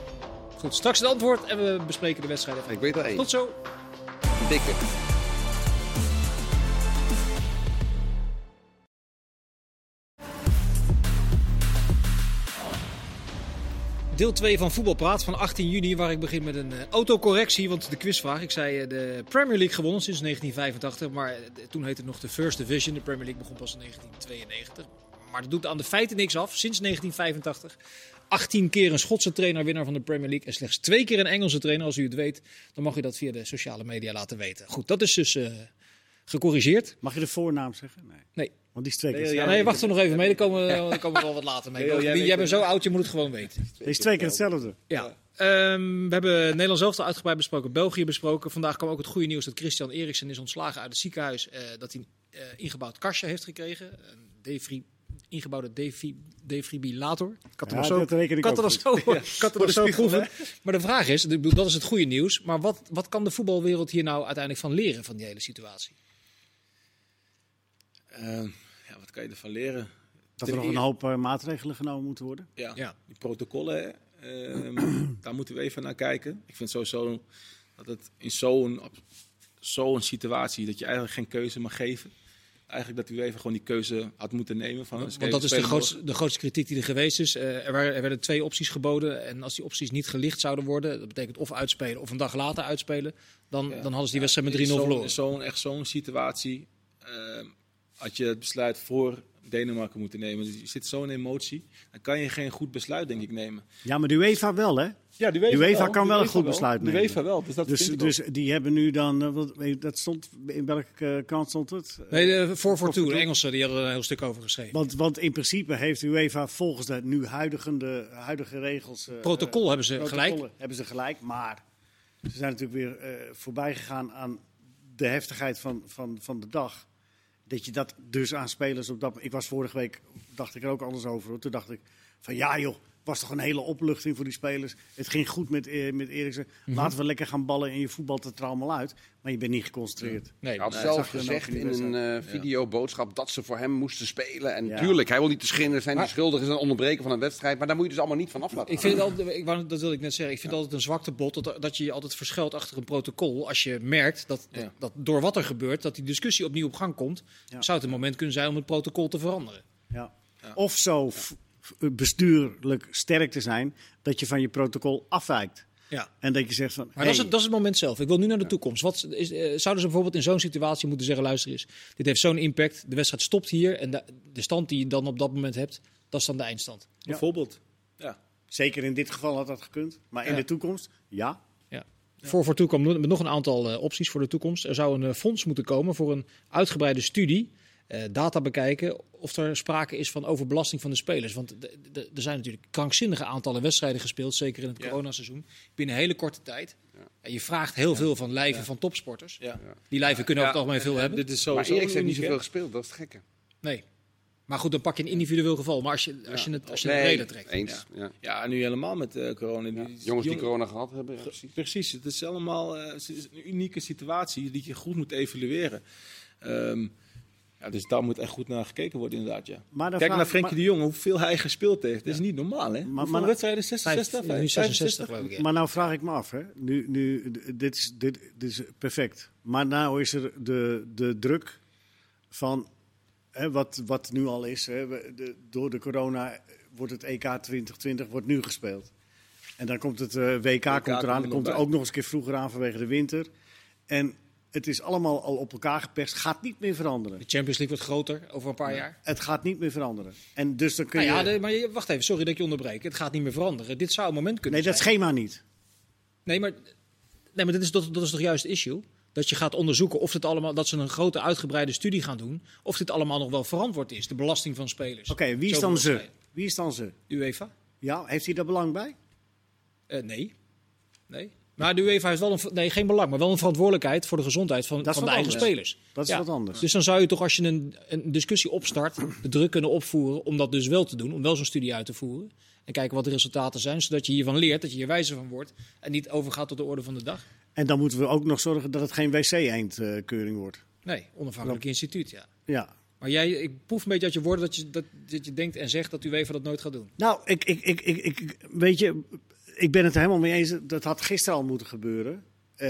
Speaker 1: Goed, straks het antwoord en we bespreken de wedstrijd even.
Speaker 3: Ik weet er één.
Speaker 1: Tot zo.
Speaker 3: Dikke.
Speaker 1: Deel 2 van Voetbalpraat van 18 juni, waar ik begin met een eh, autocorrectie. Want de quizvraag, ik zei eh, de Premier League gewonnen sinds 1985. Maar toen heette het nog de First Division. De Premier League begon pas in 1992. Maar dat doet aan de feiten niks af. Sinds 1985. 18 keer een Schotse trainer winnaar van de Premier League. En slechts twee keer een Engelse trainer. Als u het weet, dan mag u dat via de sociale media laten weten. Goed, dat is dus eh, gecorrigeerd.
Speaker 4: Mag je de voornaam zeggen? Nee.
Speaker 1: Nee.
Speaker 4: Want die is twee keer
Speaker 2: Nee,
Speaker 4: hetzelfde.
Speaker 1: nee, wacht er nog even mee. Daar komen, we- daar komen we wel wat later mee.
Speaker 2: Leo, jij
Speaker 1: bent
Speaker 2: het.
Speaker 1: zo oud, je moet het gewoon weten.
Speaker 4: Die is twee keer hetzelfde.
Speaker 1: Ja. Ehm, we hebben Nederland zelf al uitgebreid besproken, België besproken. Vandaag kwam ook het goede nieuws dat Christian Eriksen is ontslagen uit het ziekenhuis. eh, dat hij een eh, ingebouwd kastje heeft gekregen. Een defri ingebouwde defi defibrillator. Ik had er nog zo, er er proeven. Maar de vraag is, ik bedoel, dat is het goede nieuws. Maar wat, wat kan de voetbalwereld hier nou uiteindelijk van leren van die hele situatie?
Speaker 2: Ehm, ja, wat kan je ervan leren?
Speaker 4: Dat er nog een hoop eh, maatregelen genomen moeten worden.
Speaker 2: Ja,
Speaker 1: Ja.
Speaker 2: die protocollen, ehm, daar moeten we even naar kijken. Ik vind sowieso dat het in zo'n zo'n situatie dat je eigenlijk geen keuze mag geven. Eigenlijk dat u even gewoon die keuze had moeten nemen. Van,
Speaker 1: Want dat is de grootste, de grootste kritiek die er geweest is. Eh, er, waren, er werden twee opties geboden. En als die opties niet gelicht zouden worden, dat betekent of uitspelen of een dag later uitspelen, dan, dan hadden ze die wedstrijd met 3-0 verloren.
Speaker 2: Zo'n echt zo'n situatie ehm, had je het besluit voor Denemarken moeten nemen. Dus je zit zo in emotie, dan kan je geen goed besluit denk ik nemen.
Speaker 4: Ja, maar de UEFA wel, hè?
Speaker 2: Ja, de
Speaker 4: UEFA kan wel een goed besluit
Speaker 2: De
Speaker 4: nemen.
Speaker 2: UEFA wel, dus dat
Speaker 4: Dus, dus die hebben nu dan, eh, wat- weet je, dat stond, in welke eh, kant stond het?
Speaker 1: Nee, de 442, de
Speaker 4: 442.
Speaker 1: Engelsen, die hadden er een heel stuk over geschreven.
Speaker 4: Want, want in principe heeft de UEFA volgens de nu huidige, huidige regels... eh,
Speaker 1: Protocol hebben ze gelijk.
Speaker 4: Hebben ze gelijk, maar ze zijn natuurlijk weer eh, voorbij gegaan aan de heftigheid van, van, van de dag. Dat je dat dus aan spelers op dat... Ik was vorige week, dacht ik er ook anders over. hoor. Toen dacht ik van ja joh, was toch een hele opluchting voor die spelers. Het ging goed met, eh, met Eriksen.
Speaker 1: Mhm.
Speaker 4: Laten we lekker gaan ballen en je voetbalt het er allemaal uit. Maar je bent niet geconcentreerd.
Speaker 1: Nee,
Speaker 3: Hij had
Speaker 4: Nee,
Speaker 3: zelf gezegd
Speaker 4: in
Speaker 3: een eh, videoboodschap dat ze voor hem moesten spelen. En
Speaker 4: Ja.
Speaker 3: tuurlijk, hij wil niet de schinder zijn die schuldig is aan het onderbreken van een wedstrijd. Maar daar moet je dus allemaal niet van af laten
Speaker 1: Ik vind het altijd, ik dat wilde ik net zeggen. Ik vind het altijd een zwaktebod dat, dat je je altijd verschuilt achter een protocol. Als je merkt dat, dat,
Speaker 2: Ja.
Speaker 1: dat door wat er gebeurt, dat die discussie opnieuw op gang komt,
Speaker 4: Ja.
Speaker 1: zou het een moment kunnen zijn om het protocol te veranderen.
Speaker 4: Ja. Of zo bestuurlijk sterk te zijn dat je van je protocol afwijkt.
Speaker 1: Ja.
Speaker 4: En dat je zegt van.
Speaker 1: Maar dat, is het, dat is het moment zelf. Ik wil nu naar de toekomst. Wat is, eh, zouden ze bijvoorbeeld in zo'n situatie moeten zeggen: luister eens, dit heeft zo'n impact. De wedstrijd stopt hier en de, de stand die je dan op dat moment hebt, dat is dan de eindstand.
Speaker 2: Bijvoorbeeld. Ja.
Speaker 4: Zeker in dit geval had dat gekund. Maar in
Speaker 1: Ja.
Speaker 4: de toekomst, ja.
Speaker 1: Ja. Voor, voor toekomst, nog een aantal eh, opties voor de toekomst. Er zou een eh, fonds moeten komen voor een uitgebreide studie. Eh, data bekijken of er sprake is van overbelasting van de spelers. Want er zijn natuurlijk krankzinnige aantallen wedstrijden gespeeld, zeker in het
Speaker 2: Ja.
Speaker 1: coronaseizoen, binnen een hele korte tijd. En je vraagt heel veel van lijven van topsporters.
Speaker 2: Ja.
Speaker 1: Die lijven kunnen over het algemeen veel
Speaker 2: en
Speaker 1: hebben.
Speaker 2: Dit is
Speaker 3: Maar Eriksen heeft niet zoveel gespeeld, dat is het gekke.
Speaker 1: Nee. Maar goed, dan pak je een individueel geval. Maar als je, als je het, als je het
Speaker 2: Nee.
Speaker 1: breder trekt.
Speaker 3: Eens. Ja.
Speaker 2: Ja, nu helemaal met eh, corona. Die- die-
Speaker 3: Jongens die corona gehad hebben. ja, precies.
Speaker 2: Precies, het is allemaal eh, het is een unieke situatie die je goed moet evalueren. Ehm, ja, dus daar moet echt goed naar gekeken worden, inderdaad. Ja.
Speaker 4: Maar
Speaker 2: Kijk
Speaker 4: vraag-
Speaker 2: naar Frenkie de Jong, hoeveel hij gespeeld heeft. Dat is niet normaal, hè?
Speaker 4: Maar- maar-
Speaker 2: wedstrijden? 66?
Speaker 1: Ja, nu 66 geloof ik. ja.
Speaker 4: Maar nou vraag ik me af, hè. Nu, nu, dit, is, dit, dit is perfect. Maar nou is er de, de druk van hè, wat, wat nu al is. Hè. De- door de corona wordt het EK 2020 wordt nu gespeeld. En dan komt het eh, WK, komt
Speaker 2: komt
Speaker 4: eraan.
Speaker 2: er
Speaker 4: Dan komt er ook nog eens een keer vroeger aan vanwege de winter. En het is allemaal al op elkaar geperst. Gaat niet meer veranderen.
Speaker 1: De Champions League wordt groter over een paar jaar.
Speaker 4: Het gaat niet meer veranderen. En dus dan kun
Speaker 1: Nou
Speaker 4: je...
Speaker 1: ja, de- maar je- wacht even, sorry dat ik je onderbreek. Het gaat niet meer veranderen. Dit zou een moment kunnen
Speaker 4: nee, dat schema niet.
Speaker 1: Nee, maar, nee, maar dat, is, dat, dat is toch juist het issue? Dat je gaat onderzoeken of dit allemaal, dat ze een grote uitgebreide studie gaan doen. Of dit allemaal nog wel verantwoord is, de belasting van spelers.
Speaker 4: Oké, wie is dan ze? Wie is dan ze?
Speaker 1: UEFA?
Speaker 4: Ja, heeft hij daar belang bij?
Speaker 1: Eh, nee. Nee. Maar de UEFA heeft wel een, nee, geen belang, maar wel een verantwoordelijkheid voor de gezondheid van, van de eigen
Speaker 4: anders.
Speaker 1: spelers.
Speaker 4: Dat is
Speaker 1: Ja.
Speaker 4: wat anders.
Speaker 1: Dus dan zou je toch, als je een, een discussie opstart, de druk kunnen opvoeren om dat dus wel te doen, om wel zo'n studie uit te voeren. En kijken wat de resultaten zijn, zodat je hiervan leert, dat je hier wijzer van wordt en niet overgaat tot de orde van de dag.
Speaker 4: En dan moeten we ook nog zorgen dat het geen wc-eendkeuring wordt.
Speaker 1: Nee, onafhankelijk instituut, ja.
Speaker 4: Ja.
Speaker 1: Maar jij, ik proef een beetje uit je woorden dat je, dat, dat je denkt en zegt dat UEFA dat nooit gaat doen.
Speaker 4: Nou, ik, ik, ik, ik, weet je, ik ben het er helemaal mee eens. Dat had gisteren al moeten gebeuren. Eh,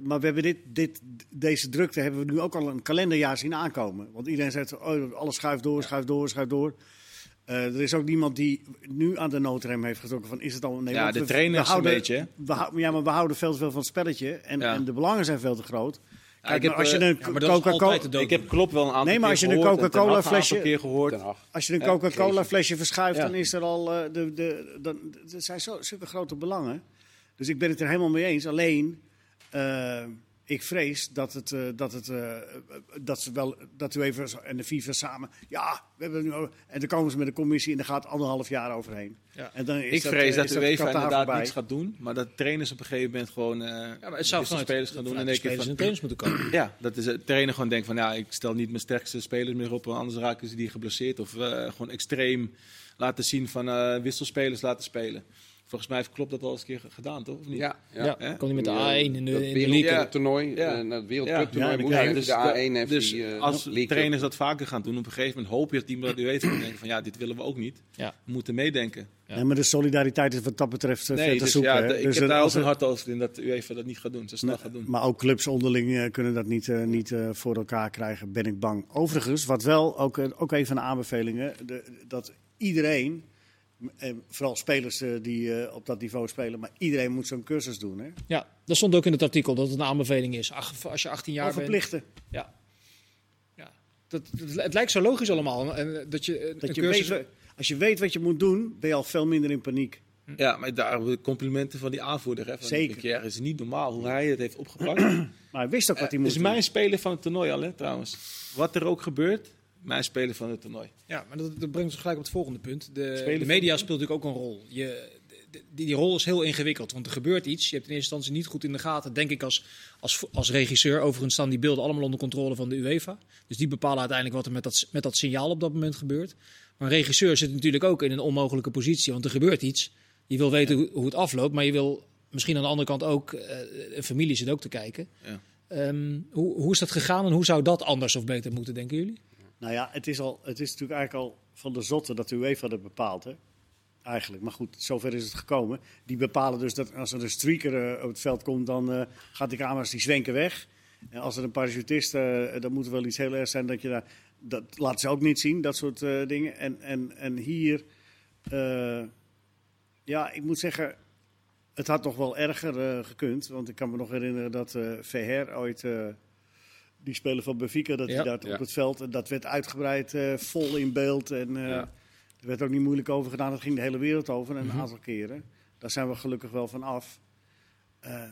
Speaker 4: maar we hebben dit, dit, deze drukte hebben we nu ook al een kalenderjaar zien aankomen. Want iedereen zegt, oh, alles schuift door, schuift door, schuift door. Eh, er is ook niemand die nu aan de noodrem heeft getrokken van is het al nee,
Speaker 2: Ja, de trainers
Speaker 4: we houden,
Speaker 2: een beetje?
Speaker 4: We ja, maar we houden veel te veel van het spelletje en,
Speaker 2: Ja.
Speaker 4: en de belangen zijn veel te groot. Kijk,
Speaker 2: ik heb,
Speaker 4: maar als je
Speaker 2: eh,
Speaker 4: een
Speaker 1: Ja,
Speaker 4: Coca-Cola.
Speaker 2: Ik heb klopt wel een aantal
Speaker 4: Nee, maar als je een Coca-Cola flesje-. Als je een Coca-Cola flesje verschuift,
Speaker 2: Ja.
Speaker 4: dan is er al eh, de, de, dan, er zijn zo, zulke grote belangen. Dus ik ben het er helemaal mee eens. Alleen, eh, ik vrees dat het, eh, dat het, eh, dat ze wel, dat u even en de FIFA samen, ja, we hebben nu en dan komen ze met een commissie en daar gaat anderhalf jaar overheen.
Speaker 1: Ja.
Speaker 4: En dan is
Speaker 2: Ik
Speaker 4: dat,
Speaker 2: vrees
Speaker 4: eh,
Speaker 2: dat
Speaker 4: is
Speaker 2: de UEFA inderdaad
Speaker 4: voorbij.
Speaker 2: niets gaat doen, maar dat trainers op een gegeven moment gewoon. eh
Speaker 1: Ja, maar het zou vanuit,
Speaker 2: spelers gaan doen en
Speaker 1: de spelers
Speaker 2: van,
Speaker 1: en trainers moeten komen.
Speaker 2: Ja, dat is het trainer gewoon denkt van ja, ik stel niet mijn sterkste spelers meer op, want anders raken ze die geblesseerd. Of eh, gewoon extreem laten zien van eh, wisselspelers laten spelen. Volgens mij klopt dat wel eens een keer gedaan, toch? Of niet?
Speaker 3: Ja, ja.
Speaker 1: Ja, kon hij met de
Speaker 3: Ja,
Speaker 1: A1 in de,
Speaker 3: dat
Speaker 1: in de league.
Speaker 3: wereldtoernooi,
Speaker 2: Ja.
Speaker 3: eh, naar het
Speaker 2: Ja.
Speaker 3: wereldcuptoernooi
Speaker 4: Ja,
Speaker 3: moet
Speaker 4: ja,
Speaker 3: hij
Speaker 2: dus
Speaker 3: de A1 heeft
Speaker 2: dus
Speaker 3: die, eh,
Speaker 2: als
Speaker 3: League
Speaker 2: trainers dat vaker gaan doen, op een gegeven moment hoop je dat die dat u even denken van ja, dit willen we ook niet.
Speaker 1: Ja.
Speaker 2: We moeten meedenken.
Speaker 1: Ja.
Speaker 4: Maar de solidariteit is wat dat betreft uh,
Speaker 2: Nee,
Speaker 4: ver te
Speaker 2: dus
Speaker 4: zoeken.
Speaker 2: ja, de- ik
Speaker 4: Dus
Speaker 2: heb daar ook een
Speaker 4: het-
Speaker 2: hart over in dat u even dat niet gaat doen, zo snel gaat doen.
Speaker 4: Maar ook clubs onderling eh, kunnen dat niet, eh, niet eh, voor elkaar krijgen, ben ik bang. Overigens, wat wel, ook, eh, ook even een aanbevelingen, de, dat iedereen, eh, vooral spelers eh, die eh, op dat niveau spelen, maar iedereen moet zo'n cursus doen. Hè?
Speaker 1: Ja, dat stond ook in het artikel dat het een aanbeveling is. Ach, als je 18 jaar
Speaker 4: Of
Speaker 1: bent.
Speaker 4: verplichten.
Speaker 1: Ja. ja. Dat, dat- het lijkt zo logisch allemaal. En, eh, dat je,
Speaker 4: Dat
Speaker 1: een
Speaker 4: je
Speaker 1: cursus-
Speaker 4: weet, als je weet wat je moet doen, ben je al veel minder in paniek.
Speaker 2: Ja, maar daar complimenten van die aanvoerder. Hè, van
Speaker 4: Zeker.
Speaker 2: Het is niet normaal hoe hij het heeft opgepakt.
Speaker 4: Maar hij wist ook wat hij
Speaker 2: Het
Speaker 4: moest
Speaker 2: is
Speaker 4: doen.
Speaker 2: mijn speler van het toernooi al, hè, trouwens. Wat er ook gebeurt, mijn speler van het toernooi.
Speaker 1: Ja, maar dat, dat brengt ons gelijk op het volgende punt. De, de media speelt natuurlijk ook een rol. Je, de- die, die rol is heel ingewikkeld, want er gebeurt iets. Je hebt in eerste instantie niet goed in de gaten, denk ik als, als, als regisseur. Overigens staan die beelden allemaal onder controle van de UEFA. Dus die bepalen uiteindelijk wat er met dat, met dat signaal op dat moment gebeurt. Maar een regisseur zit natuurlijk ook in een onmogelijke positie, want er gebeurt iets. Je wil weten hoe, hoe het afloopt, maar je wil misschien aan de andere kant ook, eh, een familie zit ook te kijken.
Speaker 2: Ja.
Speaker 1: Ehm, hoe, hoe is dat gegaan en hoe zou dat anders of beter moeten, denken jullie?
Speaker 4: Nou ja, het is, al, het is natuurlijk eigenlijk al van de zotte dat de UEFA dat bepaalt. Hè? Eigenlijk. Maar goed, zover is het gekomen. Die bepalen dus dat als er een streaker eh, op het veld komt, dan eh gaat die camera's die zwenken weg. En als er een parachutist, eh, dan moet er wel iets heel erg zijn dat je daar. Dat laten ze ook niet zien, dat soort dingen. En, en, en hier, ja, ik moet zeggen, het had nog wel erger gekund. Want ik kan me nog herinneren dat Verher ooit, die speler van Benfica, dat
Speaker 1: Ja.
Speaker 4: hij daar
Speaker 3: Ja.
Speaker 4: op het veld, en dat werd uitgebreid eh, vol in beeld. En eh,
Speaker 3: Ja.
Speaker 4: er werd ook niet moeilijk over gedaan. Dat ging de hele wereld over en een
Speaker 1: Mhm.
Speaker 4: aantal keren. Daar zijn we gelukkig wel van af. Eh,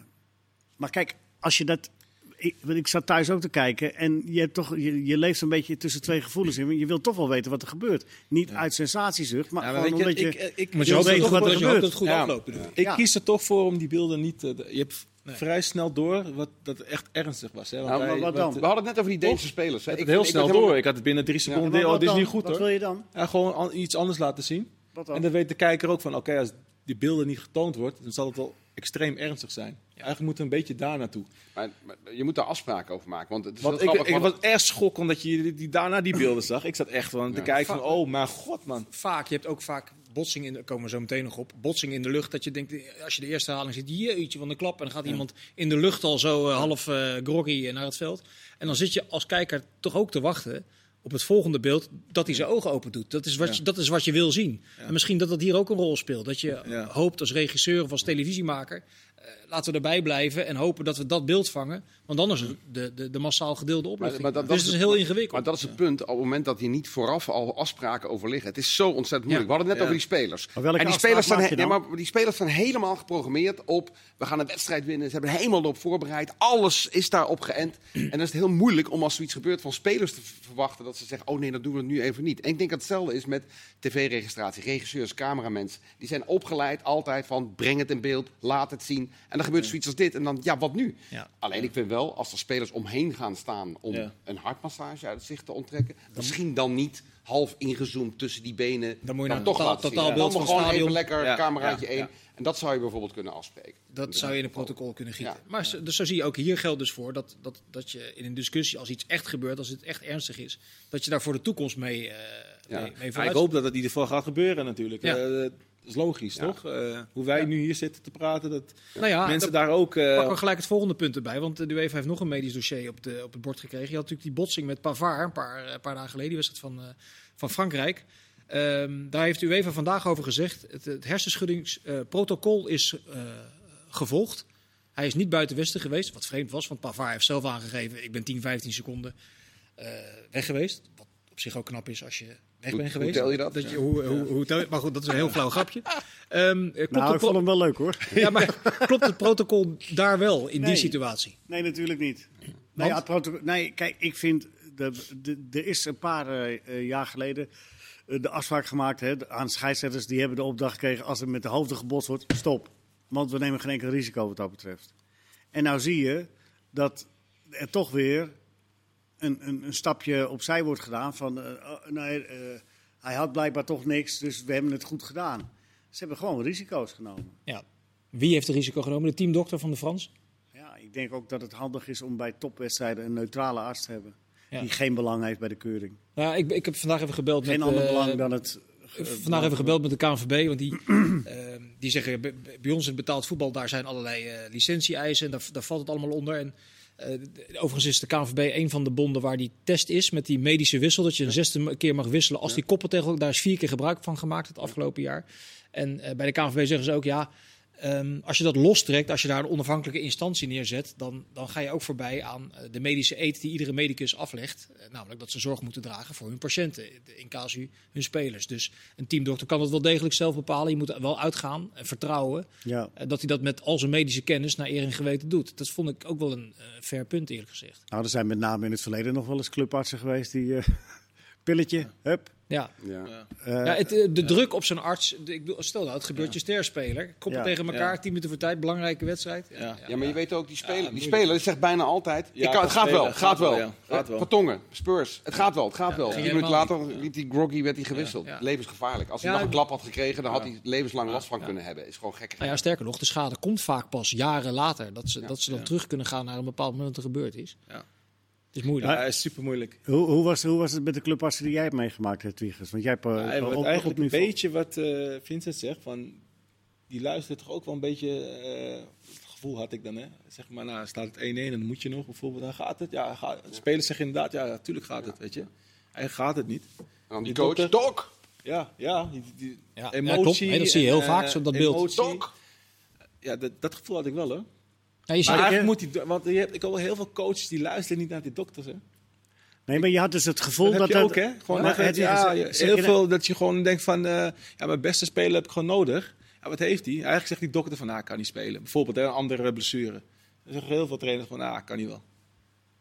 Speaker 4: maar kijk, als je dat. Ik, want ik zat thuis ook te kijken en je, hebt toch, je, je leeft een beetje tussen twee gevoelens in. Je wilt toch wel weten wat er gebeurt. Niet uit sensatiezucht, maar gewoon
Speaker 2: je,
Speaker 4: omdat je...
Speaker 2: ik, ik,
Speaker 1: Maar
Speaker 4: je wat er
Speaker 1: hoopt dat
Speaker 4: gebeurt.
Speaker 1: het goed
Speaker 2: Ja.
Speaker 1: afloopt. ik.
Speaker 2: kies er toch voor om die beelden niet te... Je hebt
Speaker 1: Nee.
Speaker 2: vrij snel door wat, dat echt ernstig was. Hè? Want
Speaker 3: Nou,
Speaker 2: wij-
Speaker 4: wat dan?
Speaker 3: We hadden het net over die Deense spelers.
Speaker 2: Ik
Speaker 3: hè.
Speaker 2: had het
Speaker 3: Ik
Speaker 2: heel
Speaker 3: ik
Speaker 2: snel door.
Speaker 3: helemaal-
Speaker 2: Ik had het binnen drie
Speaker 4: Ja,
Speaker 2: seconden.
Speaker 4: maar
Speaker 2: oh,
Speaker 4: wat
Speaker 2: dit is niet goed
Speaker 4: Wat
Speaker 2: hoor.
Speaker 4: wil je dan?
Speaker 2: Ja, gewoon an- iets anders laten zien.
Speaker 4: Wat dan?
Speaker 2: En dan weet de kijker ook van, oké, als die beelden niet getoond wordt, dan zal het wel extreem ernstig zijn. Eigenlijk moeten we een beetje daar naartoe.
Speaker 3: Maar, maar je moet daar afspraken over maken. Want het is
Speaker 2: Want ik,
Speaker 3: grappig.
Speaker 2: ik
Speaker 3: want-
Speaker 2: was echt schokkend dat je die, die, daarna die beelden zag. Ik zat echt van te
Speaker 3: Ja.
Speaker 2: kijken van, oh mijn god man.
Speaker 1: Vaak, je hebt ook vaak botsing in, de, komen we zo meteen nog op, botsing in de lucht. Dat je denkt, als je de eerste haling ziet, jeetje van de klap. En dan gaat iemand in de lucht al zo eh, half eh, groggy naar het veld. En dan zit je als kijker toch ook te wachten op het volgende beeld, dat hij zijn ogen open doet. Dat is wat,
Speaker 2: Ja.
Speaker 1: je, dat is wat je wil zien. En misschien dat dat hier ook een rol speelt. Dat je hoopt als regisseur of als televisiemaker, eh, laten we erbij blijven en hopen dat we dat beeld vangen. Want anders is het de, de, de massaal gedeelde
Speaker 3: maar dat-
Speaker 1: dus
Speaker 3: dat
Speaker 1: het is
Speaker 3: is-
Speaker 1: heel ingewikkeld.
Speaker 3: Maar dat is het punt, op het moment dat hier niet vooraf al afspraken over liggen. Het is zo ontzettend moeilijk.
Speaker 1: Ja.
Speaker 3: We hadden het net
Speaker 2: Ja.
Speaker 3: over die spelers.
Speaker 4: Maar welke
Speaker 3: en die spelers, zijn, nee, maar die spelers zijn helemaal geprogrammeerd op, we gaan een wedstrijd winnen. Ze hebben er helemaal op voorbereid. Alles is daarop geënt. En dan is het heel moeilijk om als zoiets gebeurt van spelers te verwachten dat ze zeggen, oh nee, dat doen we nu even niet. En ik denk dat hetzelfde is met tv-registratie. Regisseurs, cameramensen, die zijn opgeleid altijd van, breng het in beeld, laat het zien. En dan gebeurt zoiets als dit. En dan, ja, wat nu?
Speaker 1: Ja.
Speaker 3: Alleen ik vind wel, als er spelers omheen gaan staan om
Speaker 2: Ja.
Speaker 3: een hartmassage uit het zicht te onttrekken, misschien dan niet half ingezoomd tussen die benen.
Speaker 1: Dan moet je
Speaker 3: maar
Speaker 1: naar
Speaker 3: toch
Speaker 1: totaal- totaal
Speaker 3: Dan
Speaker 1: beeld van
Speaker 3: gewoon
Speaker 1: het stadion.
Speaker 3: even lekker
Speaker 2: Ja,
Speaker 3: cameraatje
Speaker 2: ja,
Speaker 3: één.
Speaker 2: ja.
Speaker 3: En dat zou je bijvoorbeeld kunnen afspreken.
Speaker 1: Dat zou je in een protocol kunnen gieten.
Speaker 3: Ja.
Speaker 1: Maar zo- dus zo zie je ook hier geldt dus voor dat, dat, dat je in een discussie, als iets echt gebeurt, als het echt ernstig is, dat je daar voor de toekomst mee, eh
Speaker 3: Ja.
Speaker 1: mee, mee
Speaker 2: Ja, ik hoop dat het in ieder geval gaat gebeuren natuurlijk.
Speaker 1: Ja.
Speaker 2: Eh, dat is logisch,
Speaker 3: Ja.
Speaker 2: toch? Eh, hoe wij nu hier zitten te praten, dat
Speaker 1: Nou ja,
Speaker 2: mensen daar ook... eh,
Speaker 1: pakken we gelijk het volgende punt erbij. Want de UEFA heeft nog een medisch dossier op, de, op het bord gekregen. Je had natuurlijk die botsing met Pavard een paar, een paar dagen geleden, die wedstrijd van, eh, van Frankrijk. Ehm, daar heeft de UEFA vandaag over gezegd, het, het hersenschuddingsprotocol is eh, gevolgd. Hij is niet buiten Westen geweest, wat vreemd was, want Pavard heeft zelf aangegeven, ik ben 10, 15 seconden eh, weg geweest. Wat op zich ook knap is als je weg
Speaker 3: Hoe-
Speaker 1: bent
Speaker 3: hoe
Speaker 1: geweest.
Speaker 3: tel je dat?
Speaker 1: je, hoe, hoe, hoe tel je- maar goed, dat is een heel flauw grapje. Ehm, klopt
Speaker 4: Nou,
Speaker 1: het
Speaker 4: ik vond hem wel leuk hoor.
Speaker 1: ja, maar klopt het protocol daar wel in die situatie?
Speaker 4: Nee, natuurlijk niet. Nee, ja, het protocol- nee kijk, ik vind. Er is een paar eh, eh, jaar geleden de afspraak gemaakt hè, aan scheidsrechters. Die hebben de opdracht gekregen: als er met de hoofden gebotst wordt, stop. Want we nemen geen enkel risico wat dat betreft. En nou zie je dat er toch weer een, een, een stapje opzij wordt gedaan. Van, eh, oh, nee, eh, hij had blijkbaar toch niks, dus we hebben het goed gedaan. Ze hebben gewoon risico's genomen.
Speaker 1: Ja. Wie heeft het risico genomen? De teamdokter van de Frans?
Speaker 4: Ja, ik denk ook dat het handig is om bij topwedstrijden een neutrale arts te hebben.
Speaker 1: Ja.
Speaker 4: Die geen belang heeft bij de keuring.
Speaker 1: Nou, ik, ik heb vandaag even gebeld
Speaker 4: Geen
Speaker 1: met...
Speaker 4: ander
Speaker 1: eh,
Speaker 4: belang dan het.
Speaker 1: vandaag even gebeld met de KNVB, want die, die zeggen bij- ons in het betaald voetbal daar zijn allerlei eh licentie-eisen en daar, daar valt het allemaal onder. En overigens is de KNVB een van de bonden waar die test is met die medische wissel, dat je een zesde keer mag wisselen als die koppeltegel. Daar is vier keer gebruik van gemaakt het afgelopen jaar. En eh, bij de KNVB zeggen ze ook ja. Ehm, als je dat lostrekt, als je daar een onafhankelijke instantie neerzet, dan, dan ga je ook voorbij aan eh, de medische eet die iedere medicus aflegt. Eh, namelijk dat ze zorg moeten dragen voor hun patiënten, in casu hun spelers. Dus een teamdokter kan dat wel degelijk zelf bepalen. Je moet er wel uitgaan en vertrouwen
Speaker 4: Ja.
Speaker 1: eh, dat hij dat met al zijn medische kennis naar eer en geweten doet. Dat vond ik ook wel een eh, fair punt, eerlijk gezegd.
Speaker 4: Nou, er zijn met name in het verleden nog wel eens clubartsen geweest die. pilletje, hup,
Speaker 1: Ja.
Speaker 3: Ja.
Speaker 2: Ja.
Speaker 4: Eh,
Speaker 1: Ja, het, eh, de druk op zijn arts. de- Ik bedoel, stel nou, het gebeurt je sterspeler. Koppel
Speaker 4: Ja.
Speaker 1: tegen elkaar,
Speaker 2: Ja.
Speaker 1: 10 minuten voor tijd, belangrijke wedstrijd.
Speaker 2: Ja.
Speaker 3: Ja, maar je weet ook, die speler, die speler zegt bijna altijd...
Speaker 2: Ja,
Speaker 3: ik kan, het gaat wel, gaat wel.
Speaker 2: ja, gaat wel.
Speaker 3: Vertongen, Spurs, het gaat wel, het gaat wel. Tien minuten later liet die groggy werd hij gewisseld.
Speaker 1: Ja, ja.
Speaker 3: Levensgevaarlijk. Als hij
Speaker 1: Ja,
Speaker 3: nog een klap had gekregen, dan had hij levenslang last van kunnen hebben. Is gewoon gek.
Speaker 1: Nou ja, sterker nog, de schade komt vaak pas jaren later. Dat ze, dat ze dan terug kunnen gaan naar een bepaald moment dat er gebeurd is.
Speaker 2: Ja.
Speaker 1: Het is moeilijk.
Speaker 2: Ja, is super moeilijk.
Speaker 4: hoe, hoe, was, hoe was het met de clubartsen die jij hebt meegemaakt, hè, Twiegers? Want jij hebt eh,
Speaker 2: Ja,
Speaker 4: op-
Speaker 2: wat
Speaker 4: op
Speaker 2: eigenlijk een beetje wat eh, Vincent zegt, van, die luistert toch ook wel een beetje, eh, het gevoel had ik dan, hè. Zeg maar, nou, staat het 1-1 en dan moet je nog bijvoorbeeld, dan gaat het. Ja, gaat, het. spelers zeggen inderdaad, ja, natuurlijk gaat het, weet je. Eigenlijk gaat het niet.
Speaker 3: En dan die
Speaker 2: Die
Speaker 3: coach,
Speaker 2: dokter-
Speaker 3: Dok!
Speaker 2: Ja, ja, die, die
Speaker 1: Ja, ja,
Speaker 2: emotie.
Speaker 1: klopt. Nee, dat zie je heel
Speaker 2: en,
Speaker 1: vaak, zo dat beeld.
Speaker 2: emotie.
Speaker 3: Dok!
Speaker 2: Ja, dat, dat gevoel had ik wel, hoor.
Speaker 1: Ja, je
Speaker 2: Maar eigenlijk moet die, want je hebt, ik hoor wel heel veel coaches die luisteren niet naar die dokters, hè.
Speaker 4: Nee, maar je had dus het gevoel
Speaker 2: Dat
Speaker 4: dat...
Speaker 2: heb je ook, hè? Gewoon
Speaker 4: het-
Speaker 2: ja, heel veel dat je gewoon denkt van... eh, ja, mijn beste speler heb ik gewoon nodig. Ja, wat heeft hij? Eigenlijk zegt die dokter van, nou, kan niet spelen. Bijvoorbeeld hè, een andere blessure. Dan zeggen heel veel trainers van, nou, kan niet wel.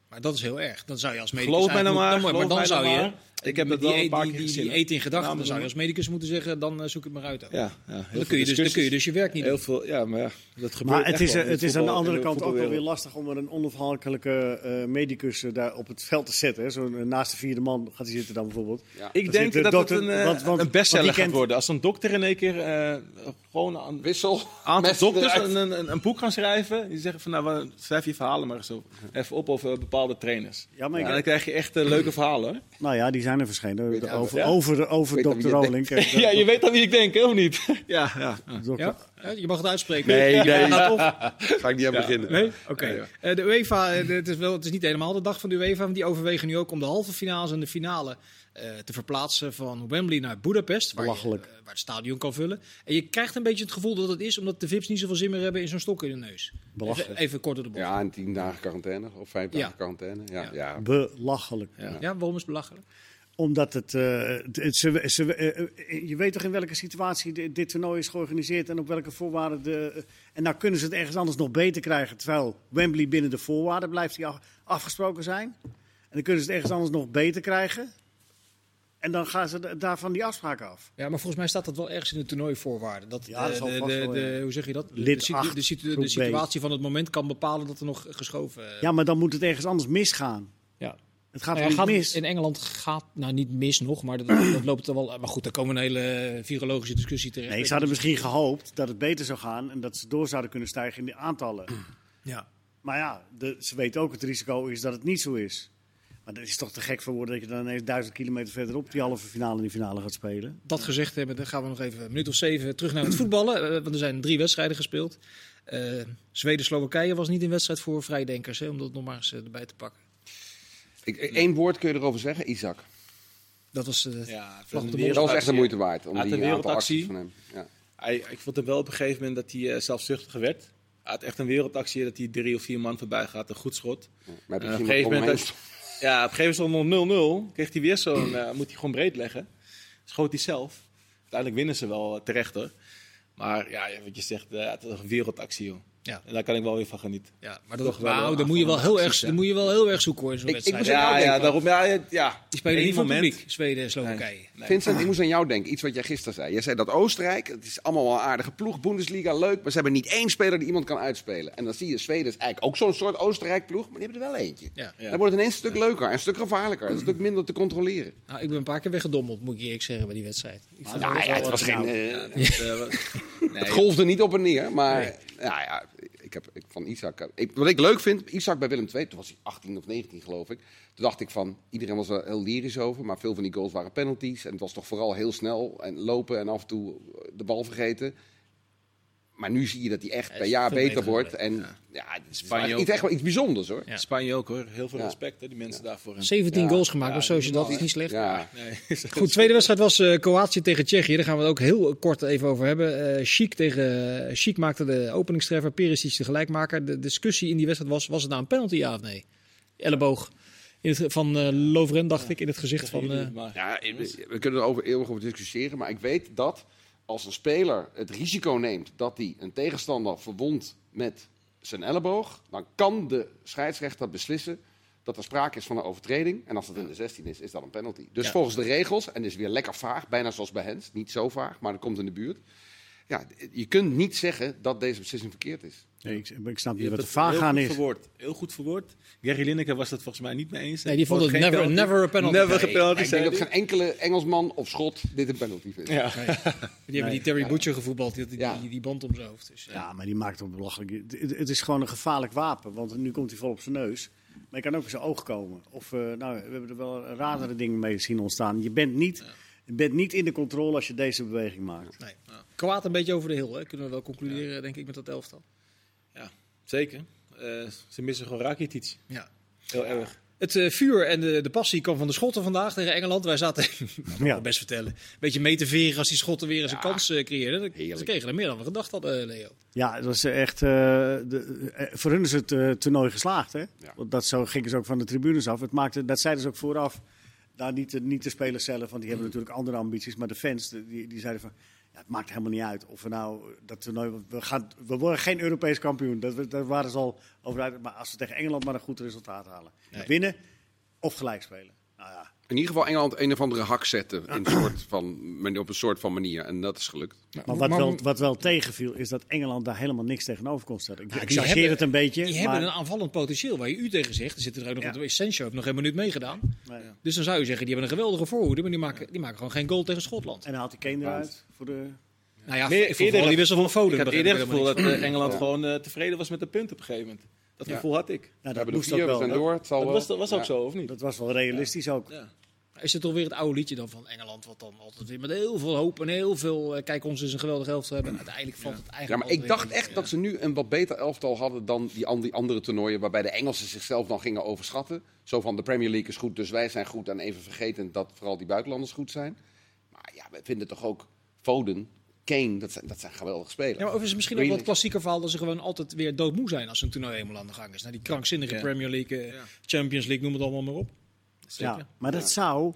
Speaker 1: maar dat is heel erg. Dan zou je als medicus...
Speaker 2: Geloof mij nou maar,
Speaker 1: dan,
Speaker 2: geloof
Speaker 1: maar dan
Speaker 2: mij
Speaker 1: zou
Speaker 2: nou
Speaker 1: je...
Speaker 2: Ik heb
Speaker 1: die,
Speaker 2: dat wel
Speaker 1: die,
Speaker 2: een paar
Speaker 1: die,
Speaker 2: keer
Speaker 1: die, die eet in gedachten. Dan zou je
Speaker 2: noemen.
Speaker 1: als medicus moeten zeggen, dan eh, zoek het maar uit. ook.
Speaker 2: Ja, ja, heel
Speaker 1: Dan,
Speaker 2: veel
Speaker 1: kun je dus, dan kun je dus je werk niet
Speaker 2: Heel
Speaker 1: doen.
Speaker 2: veel, ja, maar ja, dat gebeurt
Speaker 4: Maar het is,
Speaker 2: wel
Speaker 4: eh, het is aan de andere kant ook wel weer lastig om er een onafhankelijke eh, medicus daar op het veld te zetten. hè. Zo, eh, naast de vierde man gaat hij zitten dan bijvoorbeeld.
Speaker 3: Ja.
Speaker 2: Ik denk dat het een, eh,
Speaker 4: want- want-
Speaker 2: een bestseller gaat
Speaker 4: kent-
Speaker 2: worden. Als een dokter in één keer eh, gewoon een
Speaker 3: Wissel.
Speaker 2: aantal
Speaker 3: Met
Speaker 2: dokters een, een, een boek gaan schrijven. Die zeggen van, nou, we- schrijf je verhalen maar zo even op over bepaalde trainers.
Speaker 4: Ja, maar
Speaker 2: dan krijg je echt leuke verhalen.
Speaker 4: Nou ja, die zijn er verschenen.
Speaker 3: Weet
Speaker 4: over,
Speaker 2: ja?
Speaker 4: over, over Dr. eh,
Speaker 2: Ja, je weet aan wie ik denk, hè, of niet? Ja, ja.
Speaker 1: je mag het uitspreken.
Speaker 3: Nee, nee.
Speaker 1: Op.
Speaker 3: Ga ik niet aan beginnen.
Speaker 1: Nee? Oké. Eh, de UEFA, eh, het, is wel, het is niet helemaal de dag van de UEFA, want die overwegen nu ook om de halve finales en de finale eh, te verplaatsen van Wembley naar Budapest, waar, je, waar het stadion kan vullen. En je krijgt een beetje het gevoel dat het is omdat de VIP's niet zoveel zin meer hebben in zo'n stok in de neus.
Speaker 4: Belachelijk.
Speaker 1: Even, even kort door de bocht. Ja.
Speaker 3: Ja, en tien dagen quarantaine of vijf dagen
Speaker 1: Ja.
Speaker 3: quarantaine. Ja,
Speaker 1: Ja.
Speaker 3: ja.
Speaker 4: Belachelijk.
Speaker 2: Ja.
Speaker 1: waarom is het belachelijk?
Speaker 4: Omdat het. eh, het- het- ze, ze, eh, eh, je weet toch in welke situatie dit, dit toernooi is georganiseerd en op welke voorwaarden. De, en nou kunnen ze het ergens anders nog beter krijgen. Terwijl Wembley binnen de voorwaarden blijft die af- afgesproken zijn. En dan kunnen ze het ergens anders nog beter krijgen. En dan gaan ze da- daarvan die afspraken af.
Speaker 1: Ja, maar volgens mij staat dat wel ergens in de toernooivoorwaarden. Dat,
Speaker 4: Ja, dat
Speaker 1: de, de, de- hoe zeg je dat? De-
Speaker 4: Lid
Speaker 1: situatie van het moment kan bepalen dat er nog geschoven
Speaker 4: Ja, maar dan moet het ergens anders misgaan. Het gaat
Speaker 1: Nou ja,
Speaker 4: niet
Speaker 1: gaat-
Speaker 4: mis.
Speaker 1: In Engeland gaat, nou niet mis nog, maar dat, dat loopt er wel. Maar goed, daar komen een hele virologische discussie terecht.
Speaker 4: Nee, ze hadden misschien gehoopt dat het beter zou gaan en dat ze door zouden kunnen stijgen in de aantallen.
Speaker 1: Ja.
Speaker 4: Maar ja, de, ze weten ook het risico is dat het niet zo is. Maar dat is toch te gek voor woorden dat je dan ineens duizend kilometer verderop die halve finale en die finale gaat spelen.
Speaker 1: Dat gezegd hebben, dan gaan we nog even een minuut of zeven terug naar het voetballen. Eh, want er zijn drie wedstrijden gespeeld. Eh, Zweden-Slowakije was niet een wedstrijd voor vrijdenkers, hè, om dat nog maar eens eh, erbij te pakken.
Speaker 3: Één woord kun je erover zeggen, Isaac.
Speaker 1: Dat was eh,
Speaker 2: Ja,
Speaker 1: de mond.
Speaker 3: Dat was echt de moeite waard. Om die
Speaker 2: een
Speaker 3: aantal
Speaker 2: wereldactie.
Speaker 3: acties van hem. Ja.
Speaker 2: Hij, ik vond hem wel op een gegeven moment dat hij eh, zelfzuchtiger werd. Hij had echt een wereldactie dat hij drie of vier man voorbij gaat. Een goed schot.
Speaker 3: Maar
Speaker 2: En
Speaker 3: heb
Speaker 2: op een gegeven moment,
Speaker 3: dat...
Speaker 2: ja, op een gegeven moment stond het nog 0-0. Kreeg hij weer zo'n, eh, moet hij gewoon breed leggen. Schoot hij zelf. Uiteindelijk winnen ze wel terecht hoor. Maar ja, wat je zegt, eh, het was een wereldactie joh.
Speaker 1: Ja.
Speaker 2: En daar kan ik wel weer van genieten.
Speaker 1: Ja, maar dat, dan moet je wel heel erg, dan moet je wel heel erg zoeken hoor, in zo'n
Speaker 3: Ik- ik
Speaker 1: wedstrijd.
Speaker 3: moest aan jou
Speaker 2: Ja, ja, daarom, ja, ja.
Speaker 1: Die spelen niet voor publiek, Zweden en Slowakije.
Speaker 2: Nee.
Speaker 3: Vincent, ik moest aan jou denken. Iets wat jij gisteren zei. Jij zei dat Oostenrijk, het is allemaal wel een aardige ploeg. Bundesliga, leuk. Maar ze hebben niet één speler die iemand kan uitspelen. En dan zie je, Zweden is eigenlijk ook zo'n soort Oostenrijk-ploeg. Maar die hebben er wel eentje.
Speaker 1: Ja.
Speaker 2: Ja.
Speaker 3: Dan wordt het ineens een stuk leuker, en een stuk gevaarlijker. Een stuk minder te controleren.
Speaker 1: Nou, ik ben een paar keer weggedommeld, moet ik eerlijk zeggen, bij die wedstrijd. Ik vond
Speaker 3: Nou ja, het was geen... eh,
Speaker 2: eh,
Speaker 3: Het golfde niet op en neer, maar ja, ja, ik heb ik, van Isaac. Ik, wat ik leuk vind, Isaac bij Willem II, toen was hij 18 of 19 geloof ik. Toen dacht ik van, iedereen was er heel lyrisch over, maar veel van die goals waren penalties. En het was toch vooral heel snel en lopen en af en toe de bal vergeten. Maar nu zie je dat hij echt
Speaker 1: Hij
Speaker 3: per jaar beter
Speaker 1: beter
Speaker 3: wordt. En ja, het is
Speaker 2: Spanje
Speaker 3: echt wel iets bijzonders hoor.
Speaker 1: Ja.
Speaker 2: Spanje ook hoor. Heel veel
Speaker 3: Ja.
Speaker 2: respect hè, die mensen daarvoor. hem.
Speaker 1: 17
Speaker 3: Ja.
Speaker 1: goals gemaakt,
Speaker 2: Ja,
Speaker 1: zoals je dat is niet slecht.
Speaker 3: Ja,
Speaker 2: Nee,
Speaker 1: Goed, tweede wedstrijd was eh Kroatië tegen Tsjechië. Daar gaan we het ook heel kort even over hebben. Eh Chic, tegen, eh, Chic maakte de openingstreffer, Perisic de gelijkmaker. De discussie in die wedstrijd was, was het nou een penalty ja of nee? Elleboog in het, van eh Lovren, dacht ik, in het gezicht van... eh,
Speaker 3: Ja, we kunnen er over, eeuwig over discussiëren, maar ik weet dat als een speler het risico neemt dat hij een tegenstander verwondt met zijn elleboog, dan kan de scheidsrechter beslissen dat er sprake is van een overtreding. En als dat in de 16 is, is dat een penalty. Dus
Speaker 2: Ja.
Speaker 3: volgens de regels, en dit is weer lekker vaag, bijna zoals bij Hens, niet zo vaag, maar dat komt in de buurt. Ja, je kunt niet zeggen dat deze beslissing verkeerd is.
Speaker 4: Nee, ik, ik snap niet wat de
Speaker 2: dat
Speaker 4: vaag
Speaker 2: heel
Speaker 4: aan is.
Speaker 2: Verwoord. Heel goed verwoord. Gary Lineker was het volgens mij niet mee eens.
Speaker 1: Nee, die vond het
Speaker 2: Geen
Speaker 1: never,
Speaker 2: penalty.
Speaker 1: never a penalty.
Speaker 2: Never
Speaker 1: Nee,
Speaker 2: a penalty,
Speaker 3: Ik denk dat
Speaker 2: hij.
Speaker 3: geen enkele Engelsman of Schot dit een penalty vindt.
Speaker 2: Ja.
Speaker 1: Die hebben die Terry Butcher gevoetbald, die, had die, die, die band om zijn hoofd. Dus, ja.
Speaker 4: Ja, maar die maakt het belachelijk. Het, is gewoon een gevaarlijk wapen, want nu komt hij vol op zijn neus. Maar je kan ook in zijn oog komen. Of, eh, nou, we hebben er wel radere dingen mee zien ontstaan. Je bent niet, je bent niet in de controle als je deze beweging maakt.
Speaker 1: Nee. Kwaad een beetje over de hill, hè? kunnen we wel concluderen, denk ik, met dat elftal.
Speaker 2: Zeker. Eh, ze missen gewoon Rakitic.
Speaker 1: Ja.
Speaker 2: Heel erg.
Speaker 1: Het eh, vuur en de, de passie kwam van de Schotten vandaag tegen Engeland. Wij zaten, dat mag
Speaker 4: Ja.
Speaker 1: ik best vertellen, een beetje mee te veren als die Schotten weer eens een
Speaker 3: Ja.
Speaker 1: kans eh, creëerden. Ze
Speaker 3: Heerlijk.
Speaker 1: kregen er meer dan we gedacht hadden, Leo.
Speaker 4: Ja, dat is echt. eh, de, voor hun is het eh, toernooi geslaagd. Hè? Want dat zo gingen ze ook van de tribunes af. Het maakte, dat zeiden ze ook vooraf. Daar niet, de, niet de spelers zelf, want die hebben natuurlijk andere ambities. Maar de fans, de- die, die zeiden van. Ja, het maakt helemaal niet uit of we nou dat toernooi. We, gaan, we worden geen Europees kampioen. Dat, daar waren ze al over uit. Maar als we tegen Engeland maar een goed resultaat halen.
Speaker 1: Nee.
Speaker 4: Winnen of gelijk spelen. Nou ja,
Speaker 3: In ieder geval Engeland een of andere hak zetten in een soort van, op een soort van manier. En dat is gelukt.
Speaker 4: maar wat, wel, wat wel tegenviel, is dat Engeland daar helemaal niks tegenover kon stellen. Ik, ik
Speaker 1: die hebben-
Speaker 4: het een beetje.
Speaker 1: Die
Speaker 4: maar,
Speaker 1: hebben een aanvallend potentieel, waar je u tegen zegt. Er zit er ook nog,
Speaker 4: Ja.
Speaker 1: want Sancho heeft nog geen minuut meegedaan.
Speaker 4: nee.
Speaker 1: Dus dan zou je zeggen, die hebben een geweldige voorhoede, maar die maken, die maken gewoon geen goal tegen Schotland.
Speaker 4: En dan haalt hij Kane eruit voor de.
Speaker 1: Nou ja,
Speaker 2: Meer- eerder
Speaker 1: die wissel van Foden.
Speaker 2: Ik had
Speaker 1: begreep
Speaker 2: eerder het
Speaker 1: helemaal
Speaker 2: gevoel dat eh, Engeland
Speaker 3: Ja.
Speaker 2: gewoon eh, tevreden was met de punten op een gegeven moment. Dat
Speaker 3: Ja.
Speaker 2: gevoel had ik.
Speaker 4: Nou,
Speaker 3: We
Speaker 4: dat
Speaker 3: hebben
Speaker 4: moest ook wel.
Speaker 3: zijn
Speaker 4: Dat-
Speaker 3: door. Het zal
Speaker 2: Dat
Speaker 3: wel.
Speaker 2: was, dat was ook
Speaker 3: Ja.
Speaker 2: zo, of niet?
Speaker 4: Dat was wel realistisch ook.
Speaker 2: Ja.
Speaker 1: Is het toch weer het oude liedje dan van Engeland, wat dan altijd weer met heel veel hoop en heel veel, eh, kijk ons is een geweldige helft hebben. Uiteindelijk valt het
Speaker 3: Ja,
Speaker 1: eigenlijk
Speaker 3: maar ik dacht echt dat ze nu een wat beter elftal hadden dan die, an- die andere toernooien. Waarbij de Engelsen zichzelf dan gingen overschatten. Zo van de Premier League is goed, dus wij zijn goed. En even vergeten dat vooral die buitenlanders goed zijn. Maar ja, we vinden toch ook Foden, Kane, dat zijn, dat zijn geweldige spelers.
Speaker 1: Ja, maar of is het misschien ook wel het klassieker verhaal dat ze gewoon altijd weer doodmoe zijn als een toernooi eenmaal aan de gang is. Nou, die krankzinnige
Speaker 2: Ja.
Speaker 1: Premier League, eh,
Speaker 2: Ja.
Speaker 1: Champions League, noem het allemaal maar op.
Speaker 2: Zeker.
Speaker 4: Ja, maar dat zou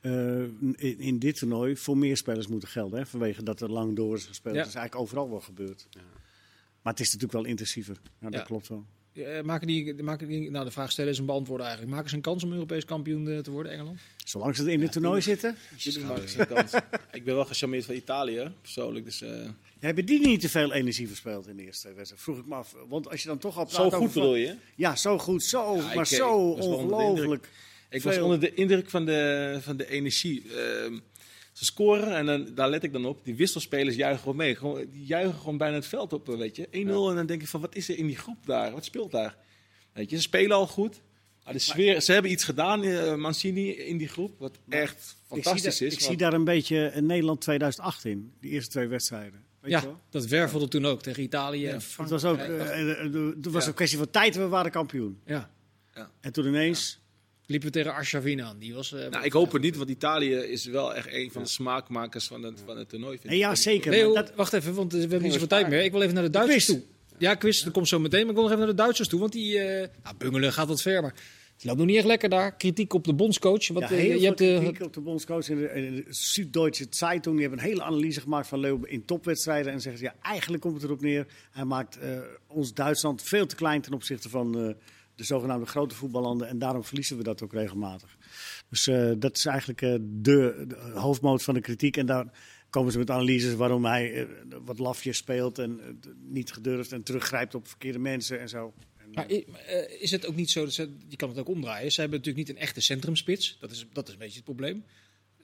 Speaker 4: eh, in, in dit toernooi voor meer spelers moeten gelden. Hè, vanwege dat er lang door is gespeeld.
Speaker 1: Ja.
Speaker 4: Dat is eigenlijk overal wel gebeurd. Maar het is natuurlijk wel intensiever. Ja, dat
Speaker 1: Ja.
Speaker 4: klopt wel.
Speaker 1: Eh, maken die, maken die, nou, de vraag stellen is een beantwoorden eigenlijk. Maken ze een kans om Europees kampioen eh, te worden, Engeland?
Speaker 4: Zolang ze in het toernooi zitten.
Speaker 2: Jullie maken ze een kans. Ik ben wel gecharmeerd van Italië, persoonlijk. Dus, eh,
Speaker 4: Hebben die niet te veel energie verspeeld in de eerste twee wedstrijden? Vroeg ik me af. Want als je dan toch al praat
Speaker 2: zo
Speaker 4: over
Speaker 2: goed bedoel je?
Speaker 4: Ja, zo goed. Zo,
Speaker 2: Ja,
Speaker 4: maar
Speaker 2: ik-
Speaker 4: zo
Speaker 2: was wel onder de
Speaker 4: ongelooflijk.
Speaker 2: Ik was onder de indruk van de, van de energie. Ehm, ze scoren en dan, daar let ik dan op. Die wisselspelers juichen gewoon mee. Gewoon, die juichen gewoon bijna het veld op, weet je. 1-0 en dan denk ik van, wat is er in die groep daar? Wat speelt daar? Weet je, ze spelen al goed. Maar de sfeer, ze hebben iets gedaan, eh, Mancini, in die groep. Wat echt fantastisch is.
Speaker 4: ik zie daar een beetje een Nederland 2008 in. Die eerste twee wedstrijden. Weet je
Speaker 1: Ja,
Speaker 4: wel?
Speaker 1: dat wervelde toen ook tegen Italië. en
Speaker 4: Het
Speaker 1: Frankrijk.
Speaker 4: was ook eh, eh, eh, het was
Speaker 2: Ja.
Speaker 4: een kwestie van tijd we waren kampioen.
Speaker 1: ja.
Speaker 4: En toen ineens...
Speaker 1: Liepen we tegen Arshavin aan. Die was, eh,
Speaker 2: Nou, ik hoop het niet, want Italië is wel echt een van de smaakmakers van het, van het toernooi. vind ik.
Speaker 4: ja, zeker. Dat,
Speaker 1: wacht even, want eh, we hebben niet zoveel tijd meer. Ik wil even naar de Duitsers
Speaker 4: quiz.
Speaker 1: toe. Ja, quiz, dat komt zo meteen. Maar ik wil nog even naar de Duitsers toe. Want die, eh nou, bungelen gaat wat ver, maar het loopt nog niet echt lekker daar. Kritiek op de bondscoach. Wat,
Speaker 4: ja, heel
Speaker 1: je hebt,
Speaker 4: kritiek op de bondscoach in de, de Süddeutsche Zeitung. Die hebben een hele analyse gemaakt van Leo in topwedstrijden. En zeggen, ja, eigenlijk komt het erop neer. Hij maakt eh, ons Duitsland veel te klein ten opzichte van eh, de zogenaamde grote voetballanden. En daarom verliezen we dat ook regelmatig. Dus eh, dat is eigenlijk eh, de, de hoofdmoot van de kritiek. En daar komen ze met analyses waarom hij eh, wat lafjes speelt. En niet gedurfd en teruggrijpt op verkeerde mensen en zo.
Speaker 1: Maar is het ook niet zo, dat ze, je kan het ook omdraaien. Ze hebben natuurlijk niet een echte centrumspits. Dat is, dat is een beetje het probleem.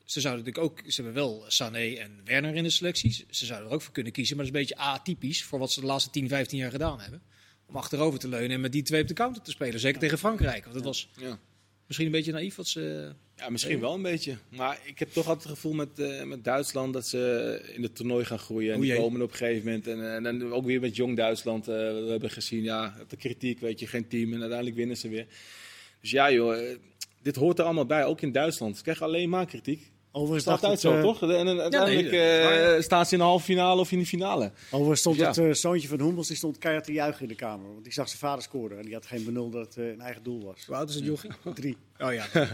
Speaker 1: Ze zouden natuurlijk ook, ze hebben wel Sané en Werner in de selecties. Ze zouden er ook voor kunnen kiezen, maar dat is een beetje atypisch voor wat ze de laatste 10, 15 jaar gedaan hebben. Om achterover te leunen en met die twee op de counter te spelen. Zeker tegen Frankrijk. Want dat was
Speaker 2: Ja.
Speaker 1: misschien een beetje naïef wat ze...
Speaker 2: Ja, misschien wel een beetje. Maar ik heb toch altijd het gevoel met, eh, met Duitsland dat ze in het toernooi gaan groeien. En
Speaker 1: O
Speaker 2: die komen op een gegeven moment. En, en dan ook weer met jong Duitsland. eh, we hebben gezien, ja, de kritiek, weet je, geen team. En uiteindelijk winnen ze weer. Dus ja, joh, eh, dit hoort er allemaal bij. Ook in Duitsland. Ze krijgen alleen maar kritiek.
Speaker 4: Overigens
Speaker 2: altijd
Speaker 4: het,
Speaker 2: zo,
Speaker 4: eh,
Speaker 2: toch? En, en uiteindelijk eh, staan ze in de halve finale of in de finale.
Speaker 4: Overigens stond
Speaker 2: Ja.
Speaker 4: het eh, zoontje van Hummels die stond keihard te juichen in de kamer. Want die zag zijn vader scoren. En die had geen benul dat het eh, een eigen doel was.
Speaker 1: Hoe oud is het, jochie?
Speaker 4: Drie.
Speaker 1: Oh ja. dan,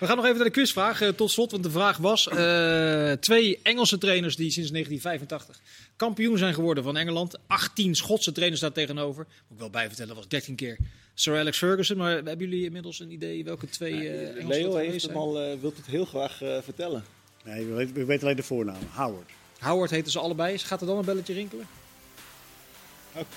Speaker 1: We gaan nog even naar de quizvraag tot slot. Want de vraag was: eh, twee Engelse trainers die sinds 1985 kampioen zijn geworden van Engeland. 18 Schotse trainers daar tegenover. Moet ik wel bij vertellen, dat was 13 keer Sir Alex Ferguson. Maar hebben jullie inmiddels een idee welke twee uh, Engelse
Speaker 2: Leo heeft
Speaker 1: zijn?
Speaker 2: hem al, uh, wilt het heel graag uh, vertellen.
Speaker 4: Nee, we weten, we weten alleen de voornaam. Howard.
Speaker 1: Howard heten ze allebei. Gaat er dan een belletje rinkelen?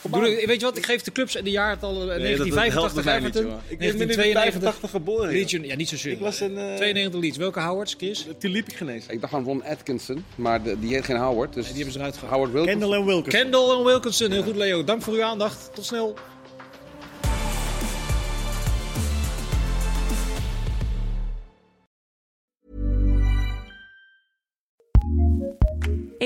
Speaker 2: Oh,
Speaker 1: Doe, weet je wat, ik geef de clubs en de jaartallen nee, 1985
Speaker 2: dat, dat
Speaker 1: Everton,
Speaker 2: niet, ik ben in 1985 geboren.
Speaker 1: Leeds, ja, niet zo
Speaker 2: Ik was een... Uh,
Speaker 1: 92 Leeds. Welke Howards, Chris?
Speaker 2: Die liep ik genezen.
Speaker 3: Ik dacht aan Ron Atkinson, maar de, die heet geen Howard. Dus
Speaker 1: nee, die hebben ze eruit gehaald.
Speaker 3: Howard Wilkinson.
Speaker 4: Kendall en Wilkinson.
Speaker 1: Kendall en Wilkinson. Heel goed, Leo. Dank voor uw aandacht. Tot snel.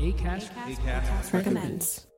Speaker 5: ACAST, ACAST,
Speaker 6: ACAST recommends.